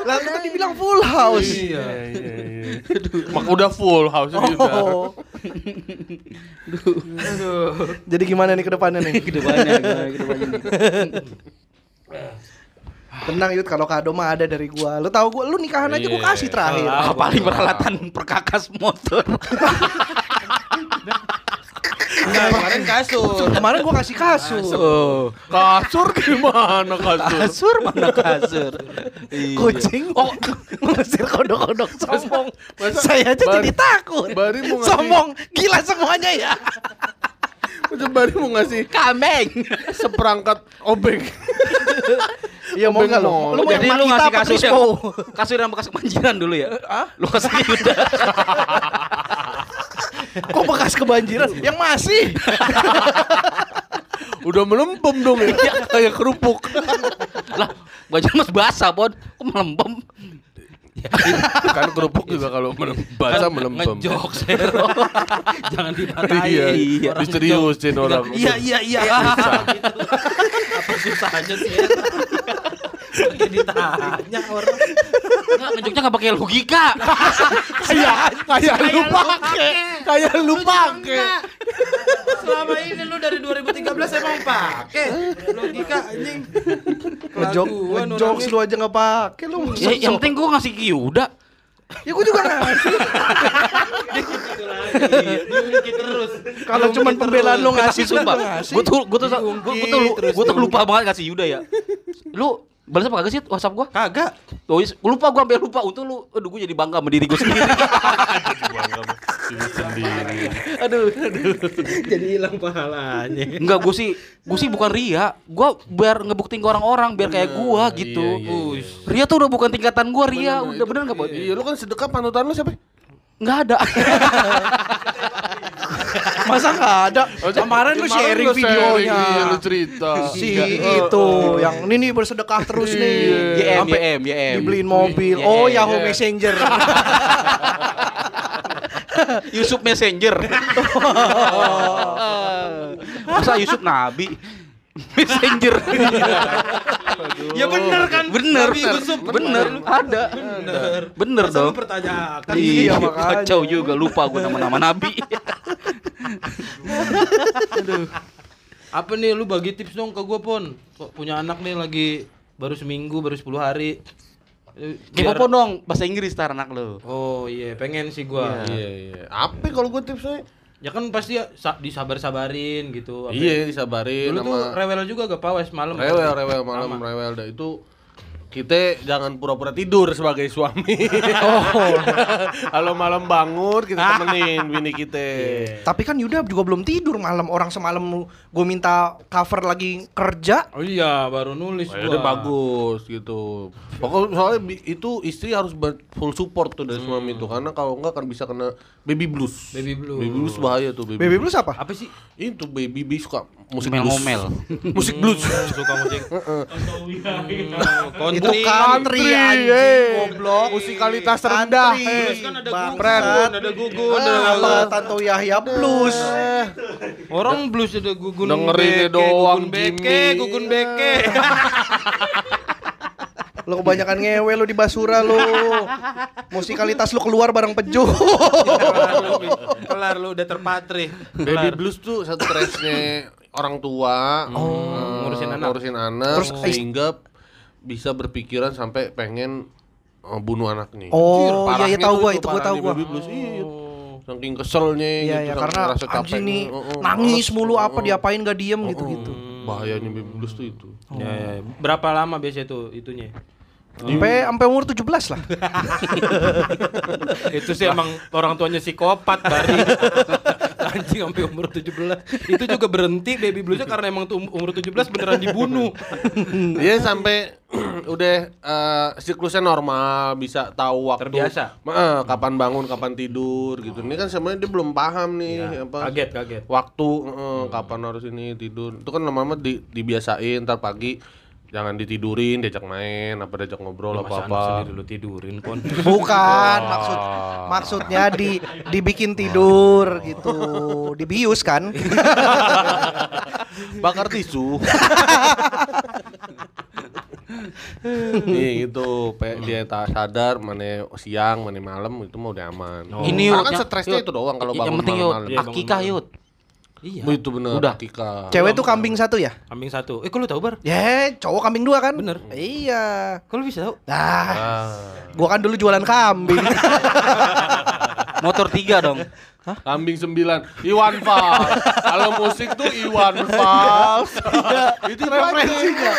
Lah lu tadi bilang full house. Iya, iya, iya. Mak udah full house ini udah. Oh. Jadi gimana nih ke depannya nih? Ke depannya, gimana ke depannya nih? [LAUGHS] Tenang Yud, kalau kado mah ada dari gua. Lu tahu gua, lu nikahan aja gua Iya. kasih terakhir. Ah, paling peralatan perkakas motor. Enggak, [LAUGHS] kemarin kasur. Kemarin gua kasih kasur. Oh. Kasur gimana kasur? Kasur mana kasur? Iya. Kucing oh ngusir kodok-kodok sombong. Saya aja jadi takut. Bari mau ngasih- sombong, gila semuanya ya. Baru mau ngasih Kambing. seperangkat obeng. [LAUGHS] Iya mau enggak lo? Lu Jadi lu ngasih apa kasur yang kasur yang bekas kebanjiran dulu ya? Lu kasih Yuda. [LAUGHS] Kok bekas kebanjiran? Yang masih. [LAUGHS] Udah melempem dong ya. Kayak kerupuk. lah, baju mas basah, Bon. Kok melempem? Kan kerupuk juga kalau melem- basah melempem. Ngejok Sero. [LAUGHS] Jangan dipatahin. Iya, Iya. misteriusin orang. Iya iya iya. [LAUGHS] Apa susahnya sih? [LAUGHS] Ditanya orang. Enggak, ngejoknya enggak pakai logika. [LAUGHS] Kayak kayak lu pakai. Kayak lu pakai. Selama ini lu dari 2013 emang pakai logika anjing. Ngejok, ngejokes lu aja nggak pakai lu. Ya, yang penting gua ngasih ke Yuda. Ya gua juga ngasih. Terus. Kalau cuman pembelaan lu ngasih sumpah, gua ngasih. gua tuh gua tuh lupa banget kasih Yuda ya. Lu balas apa kagak sih WhatsApp gua? Kagak. Tuh, is- gua lupa gua sampai lupa. Untung lu aduh gua jadi bangga sama diri gua sendiri. sendiri. [LAUGHS] aduh, aduh. Jadi hilang pahalanya. Enggak, gua sih gua sih bukan ria. Gua biar ngebuktiin ke orang-orang biar kayak gua gitu. iya, iya. Ria tuh udah bukan tingkatan gua, Ria. udah bener enggak, Bon? Iya, lu kan sedekah panutan lu siapa? Enggak ada. [LAUGHS] Masa nggak ada? Kemarin lu sharing videonya. iya, lu cerita. Si itu yang ini nih bersedekah terus nih. YM, YM, YM. Dibeliin mobil. YM, Oh, Yahoo iya. Messenger. [LAUGHS] Yusuf Messenger. [LAUGHS] Masa Yusuf Nabi? Messenger. [LAUGHS] Ya bener kan? Bener, Nabi Yusuf. bener, ada. Bener. Bener lu dong. pertanyakan. Iya, makanya. kacau juga lupa gue nama-nama nabi. Apa nih lu bagi tips dong ke gua Pon? Kok punya anak nih lagi baru seminggu, baru 10 hari. Eh, Kepo biar- dong bahasa Inggris tar anak lu. Oh iya, pengen sih gua. Iya, iya. Apa kalau gue tipsnya? Ya kan pasti ya, sa- disabar-sabarin gitu. Iya, disabarin Dulu tuh sama rewel juga gak pawes malam. rewel, rewel malam, rewel dah itu kita jangan pura-pura tidur sebagai suami. Oh. [LAUGHS] Kalau malam bangun kita temenin bini kita. Tapi kan Yuda juga belum tidur malam. Orang semalam gue minta cover lagi kerja. Oh iya, baru nulis Oh, ya gua. udah bagus gitu. Pokoknya soalnya itu istri harus full support tuh dari suami itu karena kalau enggak kan bisa kena baby blues. Baby blues. Baby blues bahaya tuh baby. Baby Blues apa? Apa sih? Itu baby baby suka musik blues. Musik blues. Hmm, [LAUGHS] suka musik. [LAUGHS] Itu country Country, anjing, eh. goblok. Musikalitas rendah. Blues kan ada Bangsat. gugun, ada gugun, ada Apa Tanto Yahya Blues. Orang blues ada gugun Dengerinnya beke, doang, gugun beke, Jimmy. gugun beke. [LAUGHS] Lo kebanyakan ngewe lo di basura lo. Musikalitas lo keluar bareng peju. [LAUGHS] Kelar lu udah terpatri. Baby blues tuh stresnya orang tua eh, ngurusin anak. ngurusin anak Terus, sehingga bisa berpikiran sampai pengen eh, bunuh anaknya. Oh, iya, iya, tahu gua, itu gua tahu gua. Blues iya. Saking keselnya Iya gitu, ya saking karena anjing nih Oh, oh, nangis mulu apa oh, oh. diapain gak diem gitu-gitu. Bahayanya baby blues tuh itu. Ya, ya. Berapa lama biasanya tuh itunya? Sampai sampai umur 17 lah. [LAUGHS] Itu sih emang orang tuanya psikopat Bari. [LAUGHS] [LAUGHS] Anjing sampai umur 17. Itu juga berhenti baby bluesnya karena emang tuh um- umur 17 beneran dibunuh. Dia [LAUGHS] sampai [CLEARS THROAT] udah eh, siklusnya normal, bisa tahu waktu Terbiasa. Eh, kapan bangun, kapan tidur gitu. Ini kan sebenarnya dia belum paham nih apa Kaget, kaget. waktu eh, kapan harus ini tidur. Itu kan lama-lama di, dibiasain ntar pagi jangan ditidurin, diajak main, apa diajak ngobrol Lu apa apa. anak sendiri lu tidurin pon. [LAUGHS] Bukan maksud maksudnya di dibikin tidur gitu. Dibius kan? [LAUGHS] Bakar tisu. Nih [LAUGHS] gitu, pe, dia tak sadar mana siang, mana malam itu mau udah aman. Ini Karena kan yang- stresnya itu doang kalau yang bangun penting Yud, malam-malam. Iya, bangun akikah malam. Iya. Itu bener Udah. Kika. Cewek tuh kambing satu ya? Kambing satu. Eh, kok lu tahu bar? Ya, cowok kambing dua kan? Bener. Iya. Kok lu bisa tahu? Nah, Ah. gua kan dulu jualan kambing. [LAUGHS] Motor tiga dong. Kambing sembilan, Iwan Fals. Kalau musik tuh Iwan Fals. itu referensinya.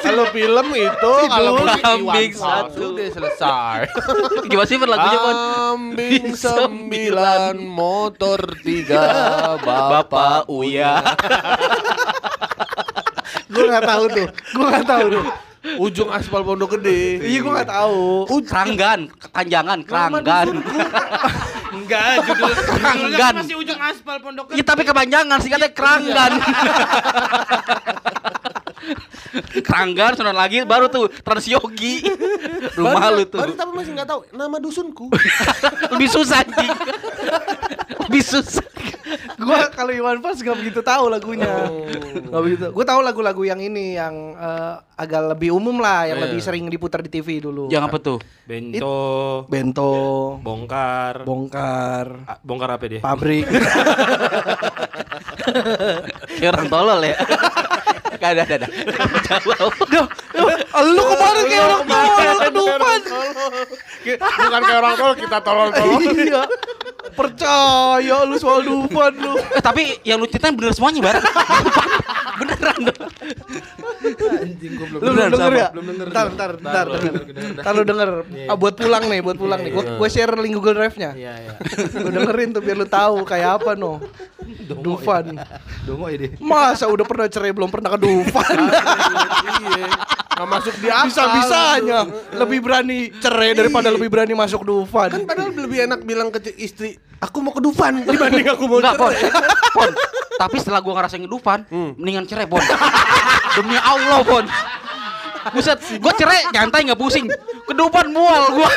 Kalau film itu, kalau musik Iwan Kambing Fals. satu. Udah selesai. [LAUGHS] Gimana sih lagunya Pon? Kambing sembilan, motor tiga, bapak Uya. [LAUGHS] gua nggak tahu tuh. Gua nggak tahu tuh. Ujung aspal Pondok Gede. Iya, gua nggak tahu. Keranggan, kekanjangan, keranggan. [LAUGHS] Enggak, judul Keranggan. masih ujung aspal pondok. Iya tapi kepanjangan sih katanya keranggan. [LAUGHS] keranggan sudah lagi baru tuh Transyogi. [LAUGHS] Rumah lu tuh. Baru tapi masih nggak tahu nama dusunku. [LAUGHS] Lebih susah anjing. Lebih susah. Gua kalau Iwan Fals gak begitu tahu lagunya. Oh. Gak begitu. Gua tahu lagu-lagu yang ini yang eh, agak lebih umum lah, yang Iya. lebih sering diputar di TV dulu. Yang apa tuh? Bento, Bento, bongkar. bongkar, Ah, bongkar apa dia? pabrik. [LAUGHS] Kayak orang tolol ya. Ada, ada, ada. Duh, lu kemarin kayak orang tolol ke Dufan. Bukan kayak orang tolol, kita tolol-tolol. Iya. Percaya lu soal Dufan lu. Eh, tapi yang lu ceritain bener semuanya, Bar. [LAUGHS] Beneran dong. Lu belum denger ya? Belum denger. Ntar, ntar, ntar, lu denger. Ah, buat pulang nih, buat pulang nih. Gua, gua share link Google Drive-nya. Iya, iya. Lu dengerin tuh biar lu tahu kayak apa no. Dufan. Dongo ini. Masa udah pernah cerai belum pernah ke Dufan? Iya. Nggak masuk di akal. Bisa-bisanya lebih berani cerai daripada lebih berani masuk Dufan. Kan padahal lebih enak bilang ke istri, aku mau ke Dufan [LAUGHS] dibanding aku mau Enggak, Pon. cerai. Pon. Tapi setelah gua ngerasain ngedufan, mendingan cerai, Pon. Demi Allah, Pon. Buset, gua cerai nyantai nggak pusing. Kedufan mual gua.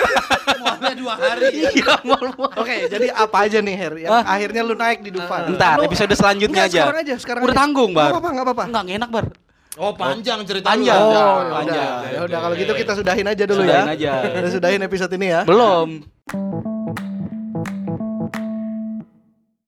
Mualnya dua hari. Iya, mual mual. Oke, jadi apa aja nih Her yang Hah? akhirnya lu naik di Dufan? Ntar Lu- episode selanjutnya Enggak, aja. Sekarang aja, sekarang Udah aja. tanggung, Bar. Enggak apa-apa, enggak apa-apa. Enggak enak, Bar. Oh, panjang cerita Panjang. Oh, Jangan, ya panjang. udah. Ya udah kalau gitu kita sudahin aja dulu Sudahin ya. aja. Kita sudahin episode ini ya. Belum.